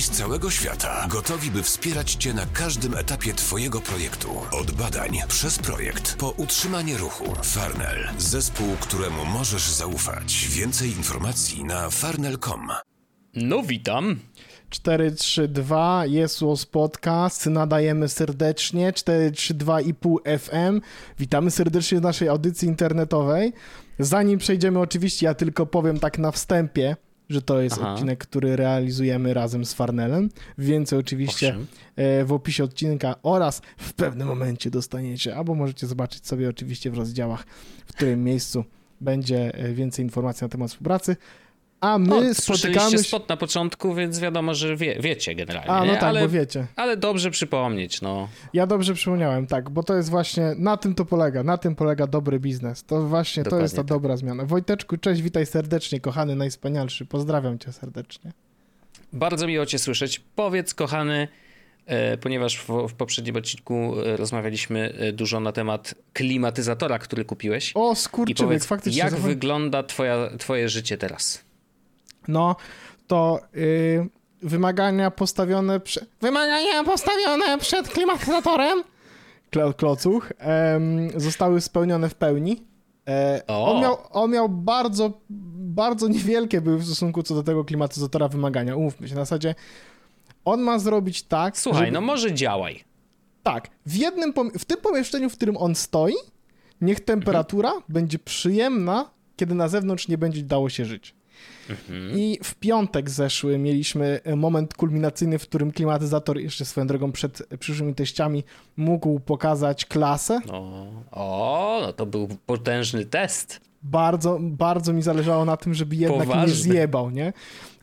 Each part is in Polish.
eksperci z całego świata, gotowi by wspierać Cię na każdym etapie Twojego projektu. Od badań przez projekt po utrzymanie ruchu. Farnell. Zespół, któremu możesz zaufać. Więcej informacji na farnell.com. No witam. 432 jest Łos Podcast, nadajemy serdecznie 432,5 FM. Witamy serdecznie w naszej audycji internetowej. Zanim przejdziemy, oczywiście ja tylko powiem tak na wstępie, że to jest Aha. odcinek, który realizujemy razem z Farnelem. Więcej oczywiście Owszem. e, w opisie odcinka oraz w pewnym momencie dostaniecie, albo możecie zobaczyć sobie oczywiście w rozdziałach, w którym miejscu będzie e, więcej informacji na temat współpracy. A my No, spotykamy się... spot na początku, więc wiadomo, że wie, wiecie generalnie. A, no tak, ale, bo wiecie. ale dobrze przypomnieć, no. Ja dobrze przypomniałem, tak, bo to jest właśnie, na tym to polega, na tym polega dobry biznes. To właśnie, to Dokładnie jest ta tak. dobra zmiana. Wojteczku, cześć, witaj serdecznie, kochany, najwspanialszy, pozdrawiam cię serdecznie. Bardzo miło cię słyszeć. Powiedz, kochany, e, ponieważ w, w poprzednim odcinku e, rozmawialiśmy e, dużo na temat klimatyzatora, który kupiłeś. O, skurczybyk, powiedz, faktycznie. jak wygląda twoja, twoje życie teraz? No, to y, wymagania postawione przed... Wymagania postawione przed klimatyzatorem, Klo, klocuch, em, zostały spełnione w pełni. E, O! on, miał, on miał bardzo, bardzo niewielkie były w stosunku co do tego klimatyzatora wymagania, umówmy się, na zasadzie on ma zrobić tak, Słuchaj, żeby- no może działaj. Tak, w jednym pom- w tym pomieszczeniu, w którym on stoi, niech temperatura będzie przyjemna, kiedy na zewnątrz nie będzie dało się żyć. I w piątek zeszły mieliśmy moment kulminacyjny, w którym klimatyzator jeszcze swoją drogą przed przyszłymi teściami mógł pokazać klasę. No, o, no to był potężny test. Bardzo, bardzo mi zależało na tym, żeby jednak nie Poważny. zjebał, nie?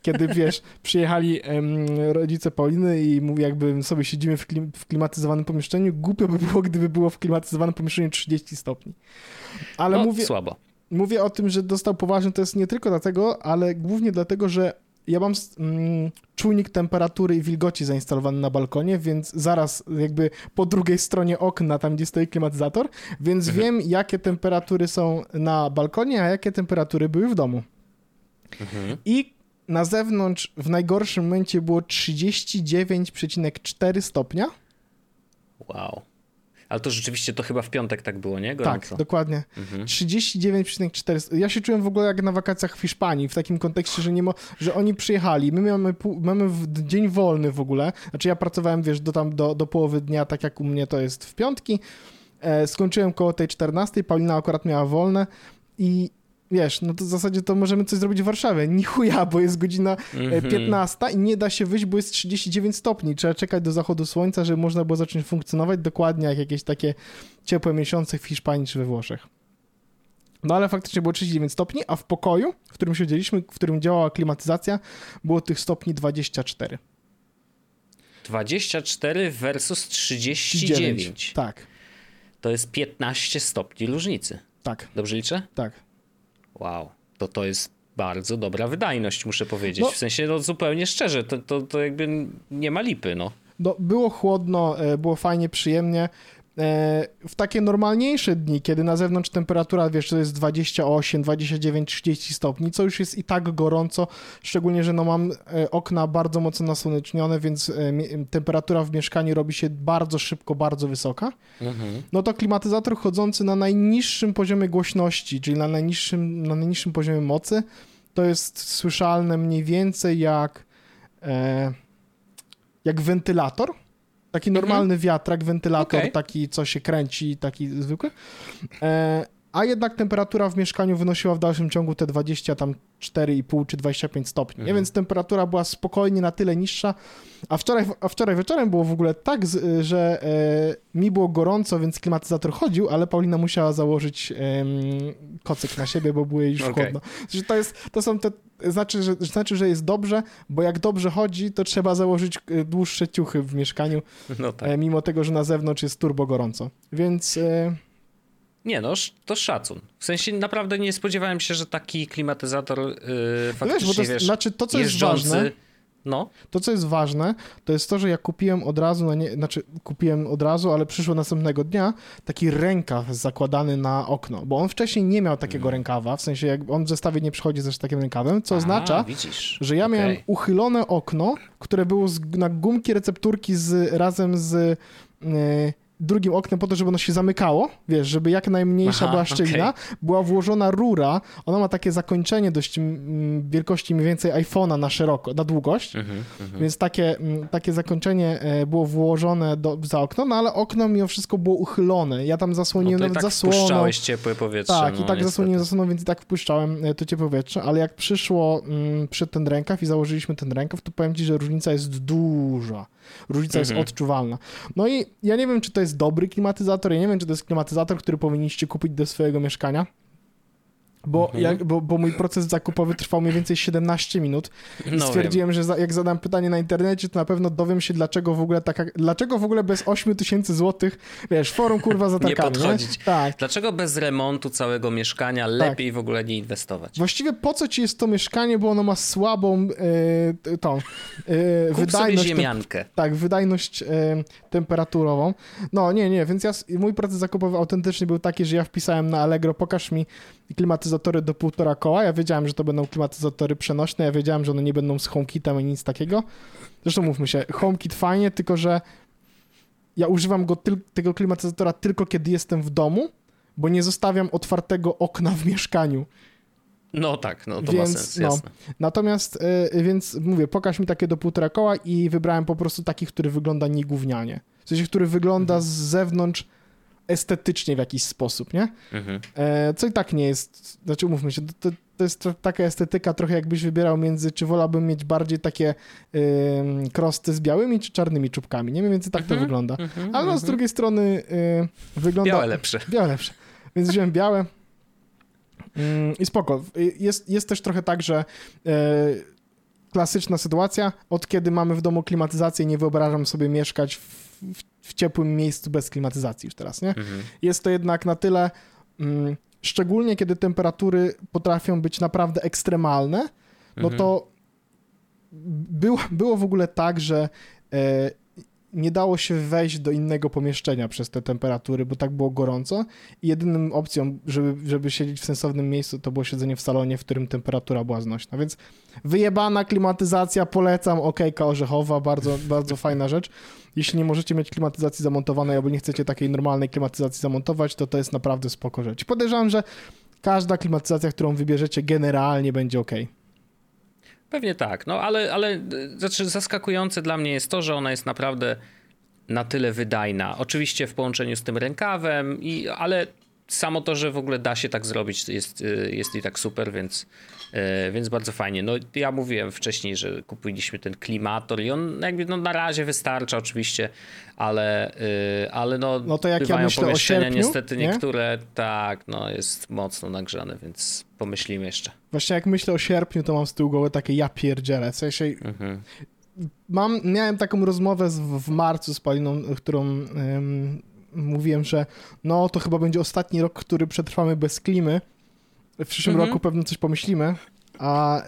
Kiedy, wiesz, przyjechali em, rodzice Pauliny i mówi, jakby sobie siedzimy w, klim- w klimatyzowanym pomieszczeniu, głupio by było, gdyby było w klimatyzowanym pomieszczeniu 30 stopni. Ale No, mówię, słabo. Mówię o tym, że dostał poważny test nie tylko dlatego, ale głównie dlatego, że ja mam mm, czujnik temperatury i wilgoci zainstalowany na balkonie, więc zaraz jakby po drugiej stronie okna, tam gdzie stoi klimatyzator, więc Mhm. wiem, jakie temperatury są na balkonie, a jakie temperatury były w domu. Mhm. I na zewnątrz w najgorszym momencie było 39,4 stopnia. Wow. Ale to rzeczywiście to chyba w piątek tak było, nie? Gorąco. Tak, dokładnie. Mhm. 39,4. Ja się czułem w ogóle jak na wakacjach w Hiszpanii, w takim kontekście, że nie mo- że oni przyjechali. My mamy, pół, mamy dzień wolny w ogóle. Znaczy ja pracowałem, wiesz, do, tam, do, do połowy dnia, tak jak u mnie to jest w piątki. E, skończyłem koło tej 14. Paulina akurat miała wolne i wiesz, no to w zasadzie to możemy coś zrobić w Warszawie. Ni chuja, bo jest godzina e, Mhm. 15 i nie da się wyjść, bo jest 39 stopni. Trzeba czekać do zachodu słońca, żeby można było zacząć funkcjonować dokładnie jak jakieś takie ciepłe miesiące w Hiszpanii czy we Włoszech. No ale faktycznie było 39 stopni, a w pokoju, w którym siedzieliśmy, w którym działała klimatyzacja, było tych stopni 24. 24 versus 39. Tak, To jest 15 stopni różnicy. tak, Dobrze liczę? tak. Wow. To to jest bardzo dobra wydajność, muszę powiedzieć. No- W sensie, no zupełnie szczerze, to, to, to jakby nie ma lipy, no. No, było chłodno, e, było fajnie, przyjemnie. E, W takie normalniejsze dni, kiedy na zewnątrz temperatura, wiesz, to jest 28, 29, 30 stopni, co już jest i tak gorąco, szczególnie, że no mam e, okna bardzo mocno nasłonecznione, więc e, temperatura w mieszkaniu robi się bardzo szybko, bardzo wysoka. Mhm. no to klimatyzator chodzący na najniższym poziomie głośności, czyli na najniższym, na najniższym poziomie mocy, to jest słyszalne mniej więcej jak, jak wentylator. Taki normalny wiatrak, wentylator, Okej. taki co się kręci, taki zwykły. E, a jednak temperatura w mieszkaniu wynosiła w dalszym ciągu te 20 tam 4,5 czy 25 stopni? Mhm. więc temperatura była spokojnie na tyle niższa, a wczoraj, a wczoraj wieczorem było w ogóle tak, że e, mi było gorąco, więc klimatyzator chodził, ale Paulina musiała założyć em, kocyk na siebie, bo było jej już Okej. chłodno. Że to, jest, to są te, znaczy że, znaczy, że jest dobrze, bo jak dobrze chodzi, to trzeba założyć e, dłuższe ciuchy w mieszkaniu, No tak. e, mimo tego, że na zewnątrz jest turbo gorąco. Więc e, Nie no, to szacun. W sensie naprawdę nie spodziewałem się, że taki klimatyzator yy, faktycznie, wiesz, bo to wiesz, znaczy to, co jest ważne, No. To, co jest ważne, to jest to, że ja kupiłem od razu, na nie, znaczy kupiłem od razu, ale przyszło następnego dnia taki rękaw zakładany na okno, bo on wcześniej nie miał takiego rękawa, w sensie jak on w zestawie nie przychodzi ze takim rękawem, co A, oznacza, widzisz. że ja miałem uchylone okno, które było z, na gumki recepturki z, razem z e, drugim oknem po to, żeby ono się zamykało, wiesz, żeby jak najmniejsza Aha, była szczelina. Była włożona rura, ona ma takie zakończenie dość mm, wielkości mniej więcej iPhone'a na szeroko, na długość, Mhm, mhm. więc takie, mm, takie zakończenie e, było włożone do, za okno, no ale okno mimo wszystko było uchylone. Ja tam No zasłoniłem i nawet tak zasłoną. wpuszczałeś ciepłe powietrze. Tak, no, i tak niestety. zasłoniłem zasłoną, więc i tak wpuszczałem e, to ciepłe powietrze, ale jak przyszło mm, przy ten rękaw i założyliśmy ten rękaw, to powiem ci, że różnica jest duża. Różnica Mhm. jest odczuwalna. No i ja nie wiem, czy to jest dobry klimatyzator, ja nie wiem, czy to jest klimatyzator, który powinniście kupić do swojego mieszkania. Bo, Mhm. jak, bo, bo mój proces zakupowy trwał mniej więcej 17 minut i No stwierdziłem, że za, jak zadam pytanie na internecie, to na pewno dowiem się, dlaczego w ogóle taka, dlaczego w ogóle bez 8 tysięcy złotych, wiesz, forum kurwa za Nie tarkami, podchodzić. Tak. Dlaczego bez remontu całego mieszkania lepiej w ogóle nie inwestować? Właściwie po co ci jest to mieszkanie, bo ono ma słabą e, tą e, Kup wydajność. ziemiankę. tak, wydajność e, temperaturową. No nie, nie, więc ja, mój proces zakupowy autentycznie był taki, że ja wpisałem na Allegro, pokaż mi klimatyzatory do półtora koła. Ja wiedziałem, że to będą klimatyzatory przenośne, ja wiedziałem, że one nie będą z HomeKitem ani nic takiego. Zresztą mówmy się, HomeKit fajnie, tylko że ja używam go tego klimatyzatora tylko kiedy jestem w domu, bo nie zostawiam otwartego okna w mieszkaniu. No tak, no to Więc, ma sens, no. jasne. Natomiast, y, więc mówię, pokaż mi takie do półtora koła i wybrałem po prostu taki, który wygląda niegównianie. W sensie, który wygląda Mhm. z zewnątrz estetycznie w jakiś sposób, nie? Mhm. E, co i tak nie jest, znaczy umówmy się, to, to, jest taka estetyka trochę jakbyś wybierał między, czy wolałbym mieć bardziej takie krosty z białymi, czy czarnymi czubkami, nie? Mniej więcej tak to Mhm, wygląda. mhm, Ale no, z mhm. drugiej strony y, wygląda... Białe lepsze. Białe lepsze. Więc wziąłem białe. Mm, I spoko. Y, Jest, jest też trochę tak, że e, klasyczna sytuacja, od kiedy mamy w domu klimatyzację, nie wyobrażam sobie mieszkać w, w, w ciepłym miejscu bez klimatyzacji już teraz, nie? Mhm. Jest to jednak na tyle, mm, szczególnie kiedy temperatury potrafią być naprawdę ekstremalne, no Mhm. to było, było w ogóle tak, że e, nie dało się wejść do innego pomieszczenia przez te temperatury, bo tak było gorąco i jedyną opcją, żeby, żeby siedzieć w sensownym miejscu, to było siedzenie w salonie, w którym temperatura była znośna, więc wyjebana klimatyzacja, polecam, okejka orzechowa, bardzo, bardzo fajna rzecz. Jeśli nie możecie mieć klimatyzacji zamontowanej albo nie chcecie takiej normalnej klimatyzacji zamontować, to to jest naprawdę spoko rzecz. Podejrzewam, że każda klimatyzacja, którą wybierzecie, generalnie będzie ok. Pewnie tak, no ale, ale y, znaczy zaskakujące dla mnie jest to, że ona jest naprawdę na tyle wydajna. Oczywiście w połączeniu z tym rękawem, i, ale samo to, że w ogóle da się tak zrobić jest, y, jest i tak super, więc, y, więc bardzo fajnie. No ja mówiłem wcześniej, że kupiliśmy ten klimator i on jakby no, na razie wystarcza oczywiście, ale, y, ale no, No to jak ja myślę o pomieszczenia sierpniu, niestety nie? niektóre tak, no jest mocno nagrzane, więc pomyślimy jeszcze. Właśnie jak myślę o sierpniu, to mam z tyłu głowy takie ja pierdzielę. W sensie Mhm. mam, miałem taką rozmowę z, w marcu z Paliną, którą ym, mówiłem, że no to chyba będzie ostatni rok, który przetrwamy bez klimy. W przyszłym Mhm. roku pewnie coś pomyślimy, a y,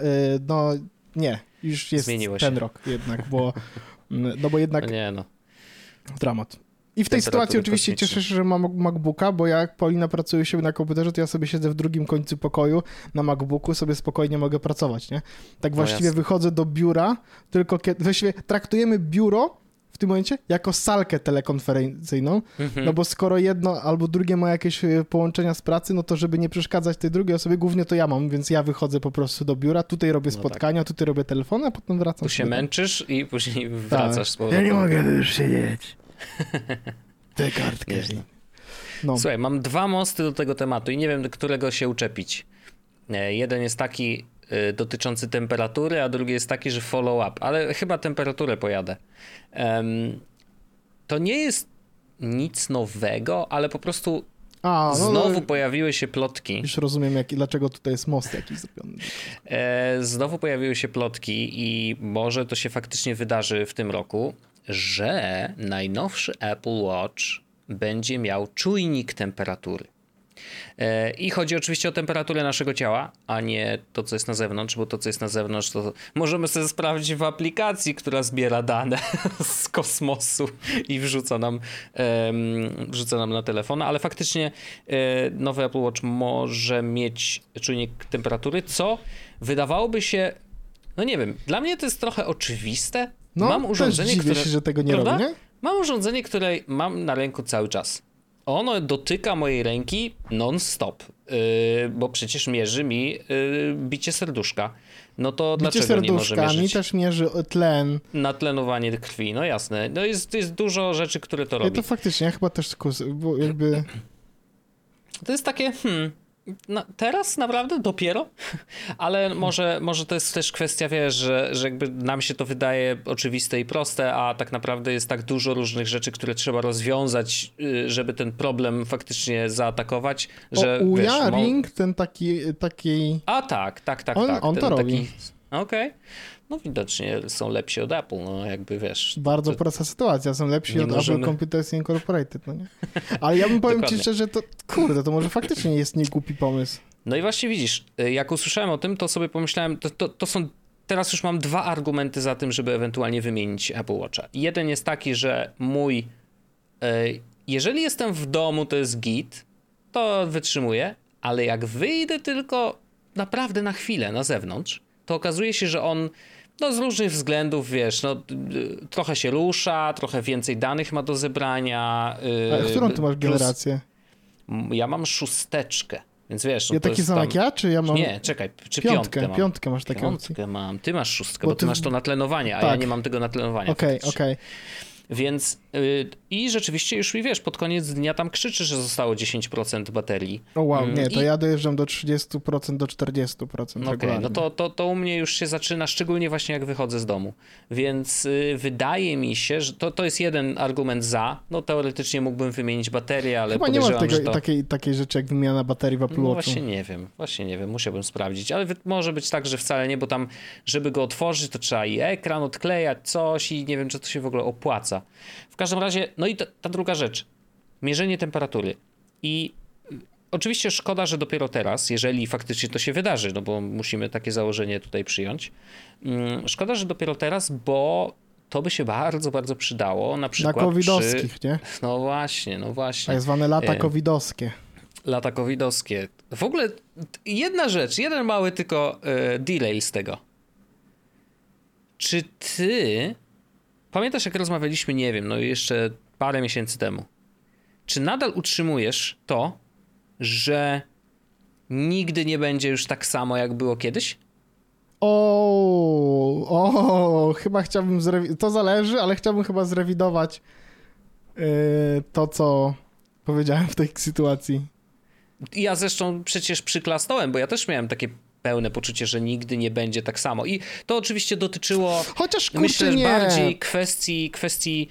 no nie, już jest Zmieniło ten się. rok jednak, bo mm, no bo jednak No nie no. dramat. I w tej sytuacji oczywiście kosmiczne. cieszę się, że mam MacBooka, bo jak Paulina pracuje się na komputerze, to ja sobie siedzę w drugim końcu pokoju na MacBooku, sobie spokojnie mogę pracować, nie? Tak właściwie jasne. wychodzę do biura, tylko kiedy, właściwie traktujemy biuro w tym momencie jako salkę telekonferencyjną, Mhm. no bo skoro jedno albo drugie ma jakieś e, połączenia z pracy, no to żeby nie przeszkadzać tej drugiej osobie, głównie to ja mam, więc ja wychodzę po prostu do biura, tutaj robię No spotkania, tutaj robię telefony, a potem wracam. Tu się do- męczysz i później Tak. wracasz z powrotem. Ja nie mogę tu już siedzieć. Tę kartkę. Nieźle. No. Słuchaj, mam dwa mosty do tego tematu i nie wiem, którego się uczepić. E, Jeden jest taki dotyczący temperatury, a drugi jest taki, że follow-up, ale chyba temperaturę pojadę. To nie jest nic nowego, ale po prostu A, no, znowu no, pojawiły się plotki. Już rozumiem, jak, dlaczego tutaj jest most jakiś zrobiony. E, Znowu pojawiły się plotki i może to się faktycznie wydarzy w tym roku, że najnowszy Apple Watch będzie miał czujnik temperatury. E, I chodzi oczywiście o temperaturę naszego ciała, a nie to, co jest na zewnątrz, bo to, co jest na zewnątrz, to możemy sobie sprawdzić w aplikacji, która zbiera dane z kosmosu i wrzuca nam, wrzuca nam na telefon, ale faktycznie e, nowy Apple Watch może mieć czujnik temperatury, co wydawałoby się, no nie wiem, dla mnie to jest trochę oczywiste. No, mam urządzenie, też które. się, że tego nie prawda? robi, nie? Mam urządzenie, które mam na ręku cały czas ono dotyka mojej ręki non-stop, yy, bo przecież mierzy mi yy, bicie serduszka. No to bicie dlaczego serduszka, nie może mierzyć? mi też mierzy tlen. Natlenowanie krwi, no jasne. No jest, jest dużo rzeczy, które to robi. Ja to faktycznie, ja chyba też jakby... To jest takie, hmm, no, teraz naprawdę dopiero, ale może, może to jest też kwestia, wiesz, że, że jakby nam się to wydaje oczywiste i proste, a tak naprawdę jest tak dużo różnych rzeczy, które trzeba rozwiązać, y, żeby ten problem faktycznie zaatakować, że o, wiesz, Ring, ten taki, taki... A tak, tak, tak, on, tak. On to robi. Okej. Okay no widocznie są lepsi od Apple, no jakby wiesz. Bardzo to... prosta sytuacja, są lepsi od możemy... Apple Computers Incorporated, no nie? Ale ja bym powiem ci szczerze, to kurde, to może faktycznie jest niegłupi pomysł. No i właśnie widzisz, y, jak usłyszałem o tym, to sobie pomyślałem, to, to, to są teraz już mam dwa argumenty za tym, żeby ewentualnie wymienić Apple Watcha. Jeden jest taki, że mój, y, jeżeli jestem w domu, to jest git, to wytrzymuję, ale jak wyjdę tylko naprawdę na chwilę na zewnątrz, to okazuje się, że on no z różnych względów, wiesz, no trochę się rusza, trochę więcej danych ma do zebrania. A którą ty masz generację? Ja mam szósteczkę. Więc wiesz, no ja taki sam jak ja, czy ja mam. Nie, czekaj, czy piątkę? Piątkę, mam. piątkę masz taką. Piątkę mam. Ty masz szóstkę, bo, bo ty... masz to natlenowanie, a tak. ja nie mam tego natlenowania. Okej, okay, okej. Okay. Więc i rzeczywiście już mi wiesz, pod koniec dnia tam krzyczy, że zostało 10% baterii. O wow, mm, nie, to I... ja dojeżdżam do 30% do 40%. Okej, okay, no to, to, to u mnie już się zaczyna, szczególnie właśnie jak wychodzę z domu. Więc yy, wydaje mi się, że to, to jest jeden argument za. No teoretycznie mógłbym wymienić baterię, ale Chyba nie ma tego, to... takiej, takiej rzeczy jak wymiana baterii w Apple no, Watchu. Właśnie nie wiem, właśnie nie wiem, musiałbym sprawdzić, ale może być tak, że wcale nie, bo tam, żeby go otworzyć, to trzeba i ekran odklejać, coś i nie wiem, czy to się w ogóle opłaca. W każdym razie, no i ta, ta druga rzecz. Mierzenie temperatury. I oczywiście szkoda, że dopiero teraz, jeżeli faktycznie to się wydarzy, no bo musimy takie założenie tutaj przyjąć. Mm, szkoda, że dopiero teraz, bo to by się bardzo, bardzo przydało. Na przykład Na covidowskich, przy... nie? No właśnie, no właśnie. Tak zwane lata e, covidowskie. Lata covidowskie. W ogóle jedna rzecz, jeden mały tylko e, delay z tego. Czy ty Pamiętasz, jak rozmawialiśmy, nie wiem, no jeszcze parę miesięcy temu. Czy nadal utrzymujesz to, że nigdy nie będzie już tak samo, jak było kiedyś? O, o, chyba chciałbym zrewidować. To zależy, ale chciałbym chyba zrewidować yy, to, co powiedziałem w tej sytuacji. Ja zresztą przecież przyklasnąłem, bo ja też miałem takie pełne poczucie, że nigdy nie będzie tak samo. I to oczywiście dotyczyło, Chociaż myślę, nie. bardziej kwestii, kwestii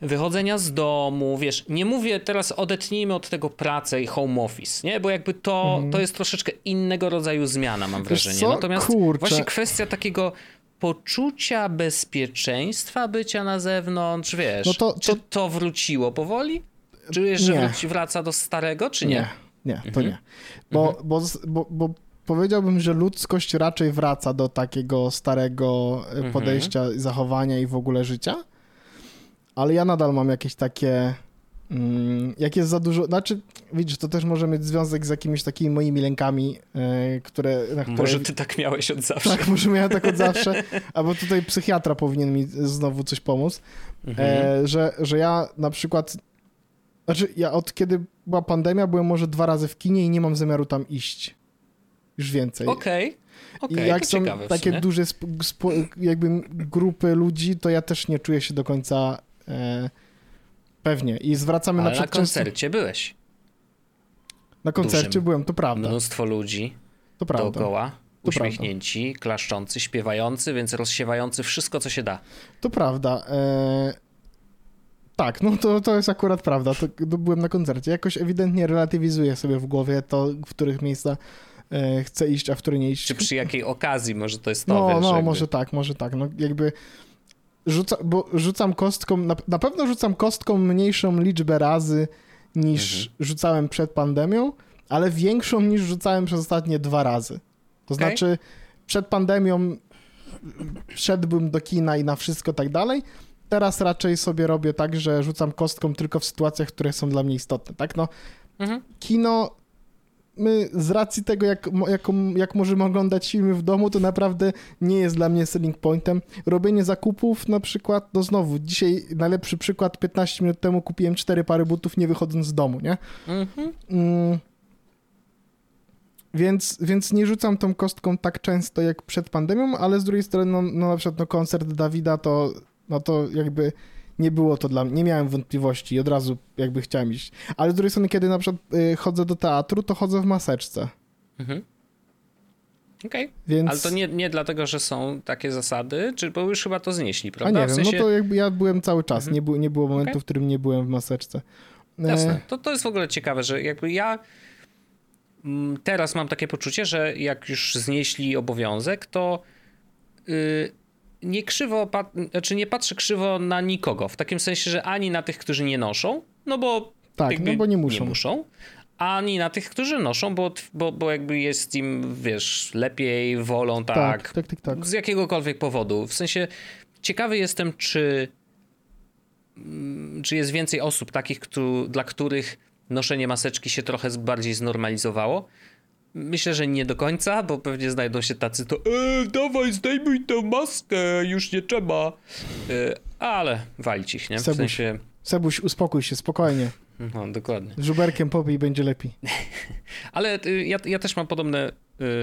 wychodzenia z domu, wiesz, nie mówię teraz odetnijmy od tego pracę i home office, nie, bo jakby to, mm. to jest troszeczkę innego rodzaju zmiana, mam wrażenie. Natomiast Kurczę. właśnie kwestia takiego poczucia bezpieczeństwa bycia na zewnątrz, wiesz, no to, to... czy to wróciło powoli? Czujesz, że wraca do starego, czy nie? Nie, nie to mhm. nie. Bo, mhm. bo, bo, bo powiedziałbym, że ludzkość raczej wraca do takiego starego e, mhm. podejścia, mhm. zachowania i w ogóle życia. Ale ja nadal mam jakieś takie. Mm, jak jest za dużo. Znaczy, widzisz, to też może mieć związek z jakimiś takimi moimi lękami, e, które. które... Może ty tak miałeś od zawsze. Tak, może miałem tak od zawsze. Albo tutaj psychiatra powinien mi znowu coś pomóc. E, mhm. że, że ja na przykład. Znaczy, ja od kiedy była pandemia, byłem może dwa razy w kinie i nie mam zamiaru tam iść już więcej. Okej. Okay. Okay, I jak są takie duże jakby grupy ludzi, to ja też nie czuję się do końca e, pewnie. I zwracamy Ale na przykład. Na koncercie byłeś. Na koncercie Dużym. byłem, to prawda. Mnóstwo ludzi to prawda. dookoła. To uśmiechnięci, prawda. klaszczący, śpiewający, więc rozsiewający wszystko, co się da. To prawda. E... Tak, no to, to jest akurat prawda. To, to byłem na koncercie. Jakoś ewidentnie relatywizuję sobie w głowie to, w których miejscach chce iść, a w której nie iść. Czy przy jakiej okazji może to jest to, No, wiesz, no, jakby... może tak, może tak. No jakby rzuca, bo rzucam kostką, na, na pewno rzucam kostką mniejszą liczbę razy niż Mhm. rzucałem przed pandemią, ale większą niż rzucałem przez ostatnie dwa razy. To Okej. znaczy, przed pandemią szedłbym do kina i na wszystko tak dalej. Teraz raczej sobie robię tak, że rzucam kostką tylko w sytuacjach, które są dla mnie istotne, tak? No, Mhm. kino, my z racji tego, jak, jak, jak możemy oglądać filmy w domu, to naprawdę nie jest dla mnie selling pointem. Robienie zakupów na przykład, no znowu, dzisiaj najlepszy przykład, 15 minut temu kupiłem cztery pary butów, nie wychodząc z domu, nie? Mhm. Mm. Więc, więc nie rzucam tą kostką tak często jak przed pandemią, ale z drugiej strony, no, no na przykład no, koncert Dawida, to, no to jakby nie było to dla mnie, nie miałem wątpliwości i od razu jakby chciałem iść. Ale z drugiej strony, kiedy na przykład y, chodzę do teatru, to chodzę w maseczce, Mhm. Okej. więc... Ale to nie, nie dlatego, że są takie zasady, czy bo już chyba to znieśli, A prawda? nie W wiem, sensie... no to jakby ja byłem cały czas, Mhm. nie, było, nie było momentu, Okej. w którym nie byłem w maseczce. E, Jasne. To, to jest w ogóle ciekawe, że jakby ja mm, teraz mam takie poczucie, że jak już znieśli obowiązek, to yy, nie krzywo, pat- znaczy nie patrzę krzywo na nikogo. W takim sensie, że ani na tych, którzy nie noszą, no bo Tak, no bo nie muszą. nie muszą, ani na tych, którzy noszą, bo, bo, bo jakby jest im, wiesz, lepiej, wolą tak, Tak, tak, tak, tak. z jakiegokolwiek powodu. W sensie ciekawy jestem, czy, mm, czy jest więcej osób takich, któ- dla których noszenie maseczki się trochę bardziej znormalizowało. Myślę, że nie do końca, bo pewnie znajdą się tacy, to e, dawaj, zdejmuj tę maskę, już nie trzeba. E, ale walić ich, nie? W Sebuś. sensie, Sebuś, uspokój się, spokojnie. no dokładnie. Żuberkiem popij, będzie lepiej. Ale y, ja, ja też mam podobne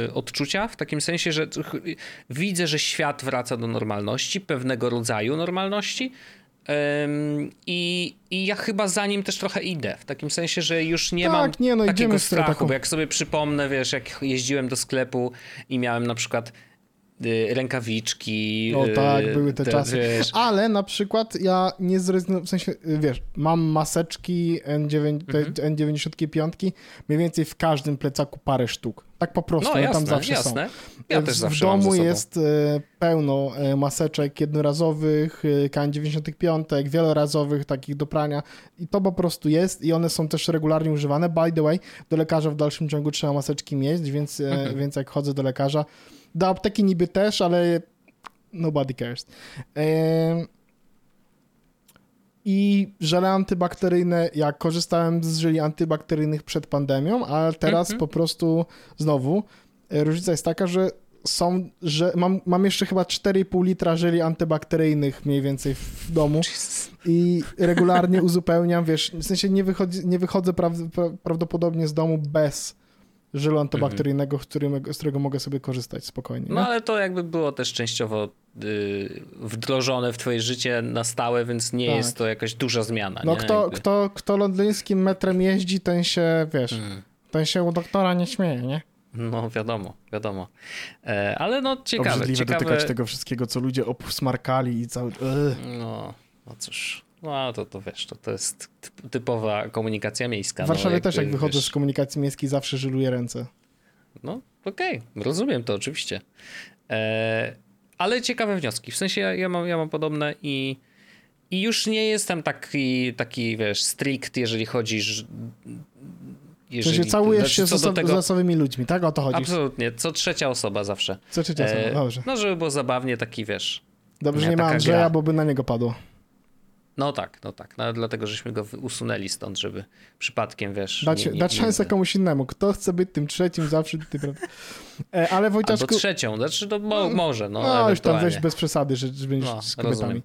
y, odczucia, w takim sensie, że y, widzę, że świat wraca do normalności, pewnego rodzaju normalności. I, I ja chyba za nim też trochę idę. W takim sensie, że już nie Tak, mam nie, no, takiego strachu, taką- bo jak sobie przypomnę, wiesz, jak jeździłem do sklepu i miałem na przykład rękawiczki. O y, tak, były te czasy. Wiesz, Ale na przykład ja nie zrezygnowałem, w sensie, y, wiesz, mam maseczki N9, te Mhm. N95, mniej więcej w każdym plecaku parę sztuk. Tak po prostu, no jasne, tam zawsze jasne. są. Ja w, też w zawsze ze domu jest pełno maseczek jednorazowych, e, K95, wielorazowych, takich do prania i to po prostu jest i one są też regularnie używane. By the way, do lekarza w dalszym ciągu trzeba maseczki mieć, więc, Mhm. więc jak chodzę do lekarza, do apteki niby też, ale nobody cares. I żele antybakteryjne, ja korzystałem z żeli antybakteryjnych przed pandemią, ale teraz Mhm. po prostu znowu e, różnica jest taka, że są, że mam, mam jeszcze chyba 4,5 litra żeli antybakteryjnych mniej więcej w domu i regularnie uzupełniam, wiesz, w sensie nie, wychodzi, nie wychodzę praw, pra, prawdopodobnie z domu bez żelu antybakteryjnego, którym, z którego mogę sobie korzystać spokojnie. No nie? ale to jakby było też częściowo y, wdrożone w twoje życie na stałe, więc nie Tak. jest to jakaś duża zmiana. No nie? kto, Jakby. kto, kto londyńskim metrem jeździ, ten się, wiesz, Mm. ten się u doktora nie śmieje, nie? No wiadomo, wiadomo. E, ale no ciekawe, Obrzydliwe ciekawe. dotykać tego wszystkiego, co ludzie obsmarkali i cały... Ugh. No, no cóż. No to, to wiesz, to, to jest typ- typowa komunikacja miejska. W Warszawie no, też jak wychodzę wiesz, z komunikacji miejskiej zawsze żyluję ręce. No okej, rozumiem to oczywiście. E, ale ciekawe wnioski. W sensie ja, ja, mam, ja mam podobne i, i już nie jestem taki, taki wiesz, strict, jeżeli chodzi. ż- W Jeżeli, całujesz znaczy, się z, co do oso- tego, z losowymi ludźmi, tak? O to chodzi. Absolutnie, co trzecia osoba zawsze. Co trzecia osoba, E, dobrze. No, żeby było zabawnie, taki wiesz. Dobrze, nie, nie ma Andrzeja, gra. bo by na niego padło. No tak, no tak. No, dlatego żeśmy go usunęli stąd, żeby przypadkiem, wiesz. Dać, nie- nie- dać nie- szansę komuś innemu. Kto chce być tym trzecim zawsze, ty prawda? E, ale Albo Wojciaszku... trzecią, znaczy to mo, może, no. No, już tam weź bez przesady, że, że będziesz No, z kobietami. rozumiem.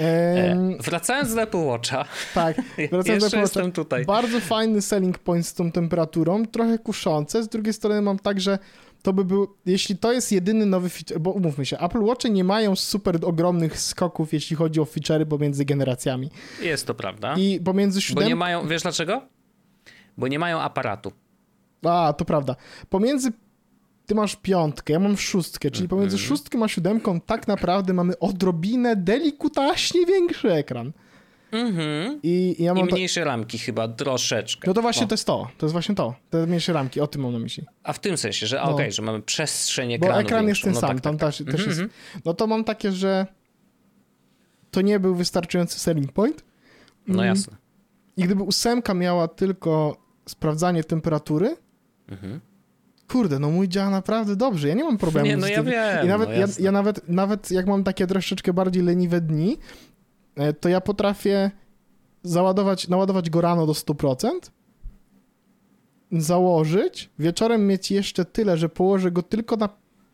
E, wracając do Apple Watcha, tak, wracając do Apple Watcha. tutaj. Bardzo fajny selling point z tą temperaturą, trochę kuszące. Z drugiej strony mam tak, że to by był, jeśli to jest jedyny nowy feature, bo umówmy się, Apple Watche nie mają super ogromnych skoków, jeśli chodzi o feature'y pomiędzy generacjami. Jest to prawda. I pomiędzy Bo siódemką... nie mają, wiesz dlaczego? Bo nie mają aparatu. A, to prawda. Pomiędzy ty masz piątkę, ja mam szóstkę, czyli pomiędzy Mhm. szóstką a siódemką tak naprawdę mamy odrobinę delikutaśnie większy ekran. Mhm. I, i ja I mam... ta- mniejsze ramki chyba, troszeczkę. No to właśnie to jest to, to jest właśnie to, te mniejsze ramki, o tym mam na myśli. A w tym sensie, że No. okej, że mamy przestrzeń Bo ekranu ekran jest ten no sam, tak, tam tak, też, tak. też Mhm, jest. mhm. No to mam takie, że to nie był wystarczający selling point. No Mm. jasne. I gdyby ósemka miała tylko sprawdzanie temperatury, Mhm. kurde, no mój działa naprawdę dobrze. Ja nie mam problemu Nie, no z ja tym. wiem, I nawet, no ja, ja nawet, nawet jak mam takie troszeczkę bardziej leniwe dni, to ja potrafię załadować, naładować go rano do 100%, założyć, wieczorem mieć jeszcze tyle, że położę go tylko na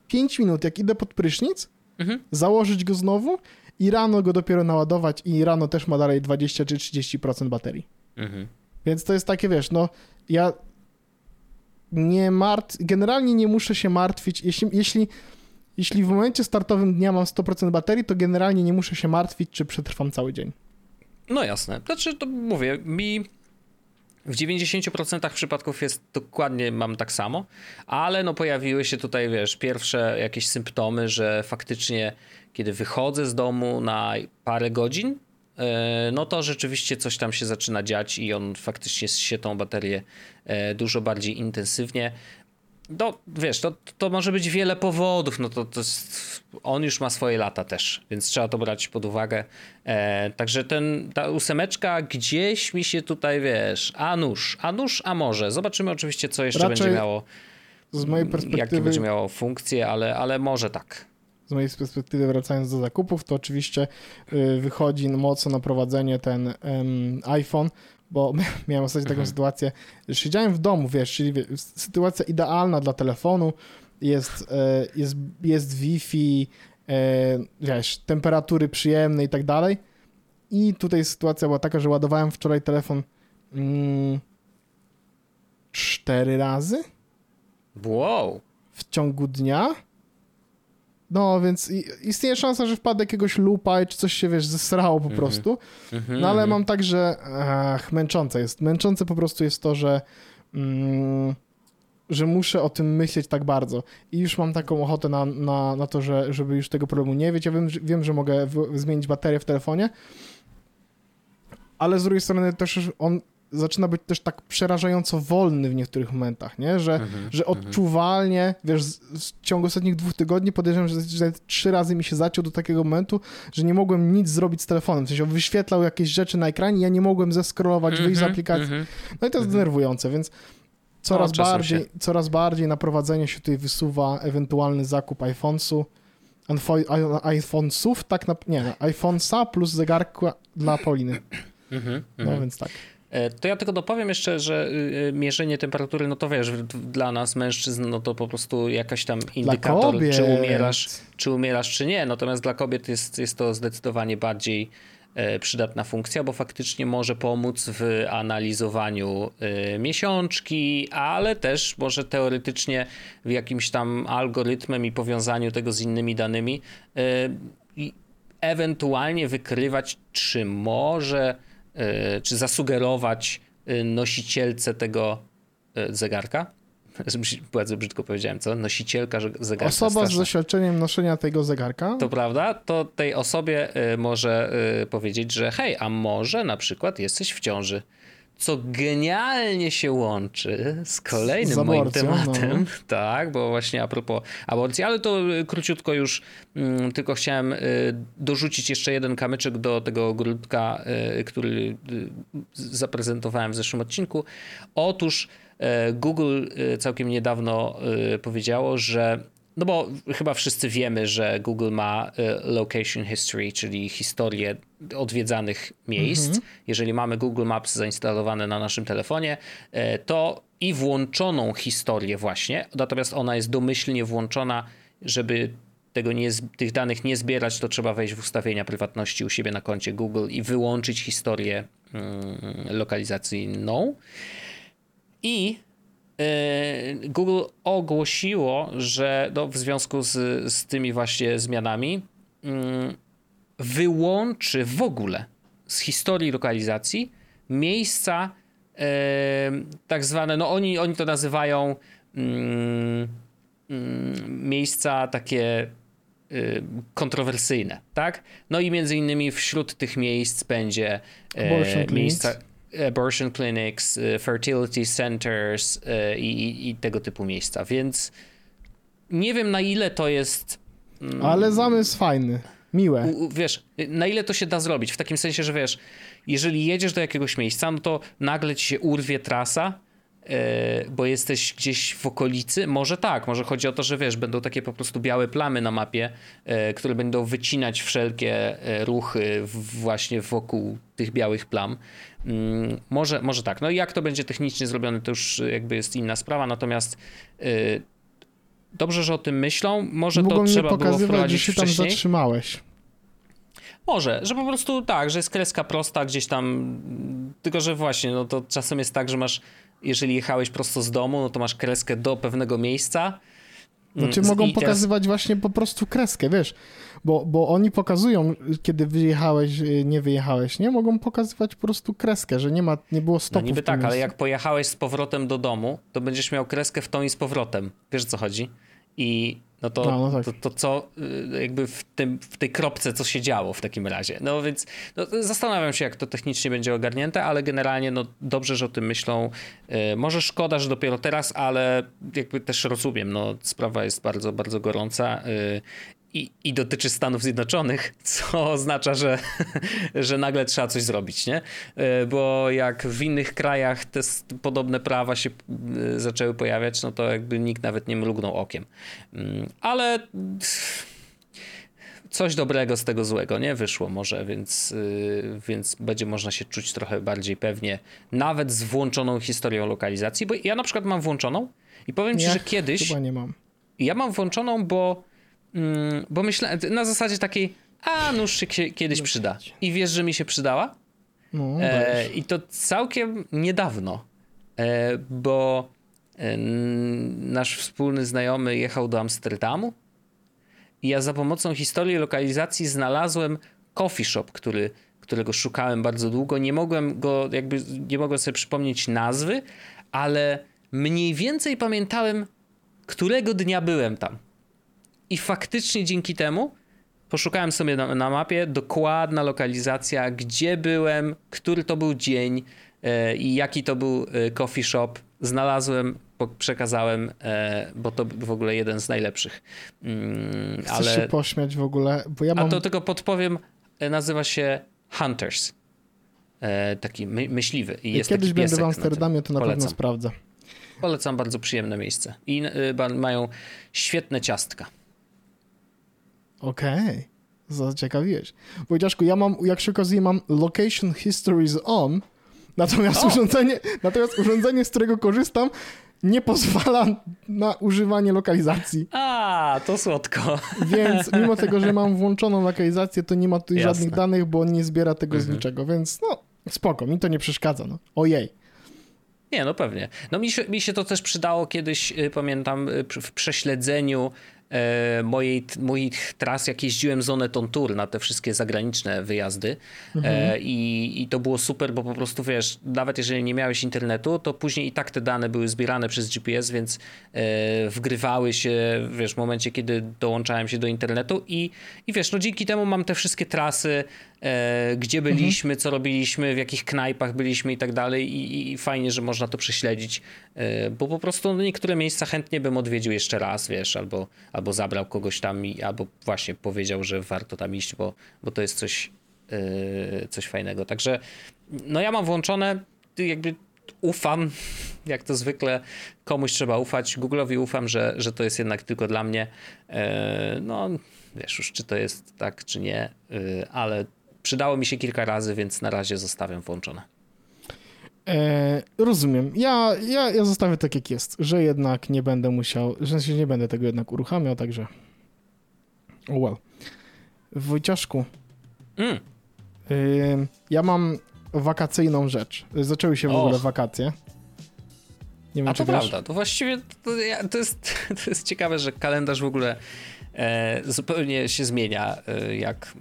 5 minut, jak idę pod prysznic, Mhm. założyć go znowu i rano go dopiero naładować i rano też ma dalej 20 czy 30% baterii. Mhm. Więc to jest takie, wiesz, no ja nie mart... generalnie nie muszę się martwić, jeśli, jeśli, jeśli w momencie startowym dnia mam 100% baterii, to generalnie nie muszę się martwić, czy przetrwam cały dzień. No jasne. Znaczy, to mówię, mi w 90% przypadków jest dokładnie, mam tak samo, ale no pojawiły się tutaj, wiesz, pierwsze jakieś symptomy, że faktycznie kiedy wychodzę z domu na parę godzin, e, no to rzeczywiście coś tam się zaczyna dziać i on faktycznie się tą baterię e, dużo bardziej intensywnie. No, wiesz, to, to może być wiele powodów, no to, to jest, on już ma swoje lata też, więc trzeba to brać pod uwagę. E, także ten, ta ósemeczka gdzieś mi się tutaj, wiesz, a nuż, a nuż, a może. Zobaczymy oczywiście, co jeszcze Raczej będzie miało, Z mojej jakie perspektywy, będzie miało funkcje, ale, ale może tak. z mojej perspektywy wracając do zakupów, to oczywiście y, wychodzi mocno na prowadzenie ten em, iPhone, bo miałem ostatnio taką Mhm. sytuację, że siedziałem w domu, wiesz, czyli sytuacja idealna dla telefonu, jest, e, jest, jest Wi-Fi, e, wiesz, temperatury przyjemne i tak dalej. I tutaj sytuacja była taka, że ładowałem wczoraj telefon mm, cztery razy Wow. w ciągu dnia. No, więc i- istnieje szansa, że wpadł jakiegoś lupa czy coś się, wiesz, zesrało po Mhm. prostu. Mhm, No ale mam tak, że ach, męczące jest. Męczące po prostu jest to, że mm, że muszę o tym myśleć tak bardzo. I już mam taką ochotę na, na, na to, że, żeby już tego problemu nie mieć. Ja wiem, że, wiem, że mogę w, zmienić baterię w telefonie, ale z drugiej strony też on zaczyna być też tak przerażająco wolny w niektórych momentach, nie? Że, Mhm, że mhm. odczuwalnie, wiesz, w ciągu ostatnich dwóch tygodni podejrzewam, że, że trzy razy mi się zaciął do takiego momentu, że nie mogłem nic zrobić z telefonem. W sensie on wyświetlał jakieś rzeczy na ekranie, ja nie mogłem zeskrolować, wyjść z Mhm, aplikacji. No i to jest denerwujące, więc coraz, No, czasem bardziej, się. coraz bardziej na prowadzenie się tutaj wysuwa ewentualny zakup iPhone'su, iPhone- iPhone'sów, tak na, nie, iPhone'sa plus zegarka dla Pauliny. No więc tak. E, To ja tylko dopowiem jeszcze, że y, y, mierzenie temperatury, no to wiesz, dla nas mężczyzn, no to po prostu jakaś tam indykator, czy umierasz, czy umierasz, czy nie. Natomiast dla kobiet jest, jest to zdecydowanie bardziej e, przydatna funkcja, bo faktycznie może pomóc w analizowaniu e, miesiączki, ale też może teoretycznie w jakimś tam algorytmem i powiązaniu tego z innymi danymi i ewentualnie wykrywać, czy może, czy zasugerować e, nosicielce tego e, zegarka. Bardzo brzydko powiedziałem, co? Nosicielka zegarka. Osoba z straszne. doświadczeniem noszenia tego zegarka. To prawda, to tej osobie może powiedzieć, że hej, a może na przykład jesteś w ciąży. Co genialnie się łączy z kolejnym Z moim aborcją, tematem. no. Tak, bo właśnie a propos aborcji, ale to y, króciutko już mm, tylko chciałem y, dorzucić jeszcze jeden kamyczek do tego ogródka, y, który y, zaprezentowałem w zeszłym odcinku. Otóż e, Google e, całkiem niedawno powiedziało, że no bo chyba wszyscy wiemy, że Google ma e, location history, czyli historię odwiedzanych miejsc. Jeżeli mamy Google Maps zainstalowane na naszym telefonie, e, to i włączoną historię właśnie, natomiast ona jest domyślnie włączona, żeby tego nie, tych danych nie zbierać, to trzeba wejść w ustawienia prywatności u siebie na koncie Google i wyłączyć historię mm, lokalizacyjną. I Google ogłosiło, że no, w związku z, z tymi właśnie zmianami mm, wyłączy w ogóle z historii lokalizacji miejsca e, tak zwane, no oni, oni to nazywają miejsca takie kontrowersyjne, tak? No i między innymi wśród tych miejsc będzie e, miejsca abortion clinics, y, fertility centers y, i, i, tego typu miejsca, więc nie wiem na ile to jest Ale zamysł fajny. Miłe. U, wiesz, na ile to się da zrobić? W takim sensie, że wiesz, jeżeli jedziesz do jakiegoś miejsca, no to nagle ci się urwie trasa, bo jesteś gdzieś w okolicy. Może tak, może chodzi o to, że wiesz, będą takie po prostu białe plamy na mapie, e, które będą wycinać wszelkie e, ruchy właśnie wokół tych białych plam. Mm, może, może tak. No i jak to będzie technicznie zrobione, to już jakby jest inna sprawa, natomiast dobrze, że o tym myślą. Może Mogą to trzeba było wprowadzić że się tam wcześniej. zatrzymałeś. Może, że po prostu tak, że jest kreska prosta gdzieś tam, tylko że właśnie, no to czasem jest tak, że masz, jeżeli jechałeś prosto z domu, no to masz kreskę do pewnego miejsca. Znaczy Mm, mogą teraz- pokazywać właśnie po prostu kreskę, wiesz, bo, bo oni pokazują, kiedy wyjechałeś, y, nie wyjechałeś, nie? Mogą pokazywać po prostu kreskę, że nie ma, nie było No stopu niby w tym tak, ale miejscu. jak pojechałeś z powrotem do domu, to będziesz miał kreskę w tą i z powrotem. Wiesz o co chodzi? I no to, No, no tak. to, to co y, jakby w, tym, w tej kropce, co się działo w takim razie. No więc no, zastanawiam się, jak to technicznie będzie ogarnięte, ale generalnie no, dobrze, że o tym myślą. Y, Może szkoda, że dopiero teraz, ale jakby też rozumiem, no, sprawa jest bardzo, bardzo gorąca. y, I, I dotyczy Stanów Zjednoczonych, co oznacza, że, że nagle trzeba coś zrobić, nie? Y, Bo jak w innych krajach te podobne prawa się y, zaczęły pojawiać, no to jakby nikt nawet nie mrugnął okiem. Mm, Ale coś dobrego z tego złego nie wyszło może, więc, y, więc będzie można się czuć trochę bardziej pewnie, nawet z włączoną historią lokalizacji, bo ja na przykład mam włączoną i powiem ci, Ja że kiedyś Chyba nie mam. ja mam włączoną, bo, mm, bo myślałem na zasadzie takiej, a nóż się kie- kiedyś przyda. I wiesz, że mi się przydała? No, E. I to całkiem niedawno, e, bo e, nasz wspólny znajomy jechał do Amsterdamu i ja za pomocą historii lokalizacji znalazłem coffee shop, który, którego szukałem bardzo długo. Nie mogłem go, jakby nie mogłem sobie przypomnieć nazwy, ale mniej więcej pamiętałem, którego dnia byłem tam. I faktycznie dzięki temu poszukałem sobie na, na mapie dokładna lokalizacja, gdzie byłem, który to był dzień e, i jaki to był e, coffee shop. Znalazłem, przekazałem, e, bo to w ogóle jeden z najlepszych. Mm, Chcesz ale się pośmiać w ogóle, bo ja mam... a to tylko podpowiem, nazywa się Hunters. Taki my, myśliwy. I jest kiedyś będę w Amsterdamie, to na pewno Polecam. sprawdzę. Polecam bardzo przyjemne miejsce. I mają świetne ciastka. Okej, zaciekawiłeś. Wojciaszku, ja mam, jak się okazuje, mam Location Histories On, natomiast O! urządzenie, natomiast urządzenie, z którego korzystam, nie pozwala na używanie lokalizacji. A, to słodko. Więc mimo tego, że mam włączoną lokalizację, to nie ma tu Jasne. żadnych danych, bo on nie zbiera tego z Mhm. niczego, więc no, spoko, mi to nie przeszkadza. No. Ojej. Nie, no pewnie. No mi się, mi się to też przydało kiedyś, y, pamiętam, y, w prześledzeniu mojej, t- moich tras, jak jeździłem z Oneton Tour na te wszystkie zagraniczne wyjazdy e, i, i to było super, bo po prostu wiesz, nawet jeżeli nie miałeś internetu, to później i tak te dane były zbierane przez GPS, więc e, wgrywały się, wiesz, w momencie, kiedy dołączałem się do internetu i, i wiesz, no dzięki temu mam te wszystkie trasy, e, gdzie byliśmy, co robiliśmy, w jakich knajpach byliśmy i tak dalej i, i fajnie, że można to prześledzić, e, bo po prostu no, niektóre miejsca chętnie bym odwiedził jeszcze raz, wiesz, albo, albo zabrał kogoś tam i albo właśnie powiedział, że warto tam iść, bo, bo to jest coś, e, coś fajnego. Także no ja mam włączone, jakby ufam, jak to zwykle komuś trzeba ufać. Google'owi ufam, że, że to jest jednak tylko dla mnie. E, No, wiesz już, czy to jest tak, czy nie, e, ale przydało mi się kilka razy, więc na razie zostawiam włączone. E, rozumiem. Ja, ja, ja zostawię tak, jak jest, że jednak nie będę musiał, że sensie nie będę tego jednak uruchamiał, także oh well. Wojciaszku, Mm, y, ja mam wakacyjną rzecz. Zaczęły się w Och. ogóle wakacje. Nie wiem, a czy to wiesz. prawda, to właściwie to, to, jest, to jest ciekawe, że kalendarz w ogóle e, zupełnie się zmienia, e, jak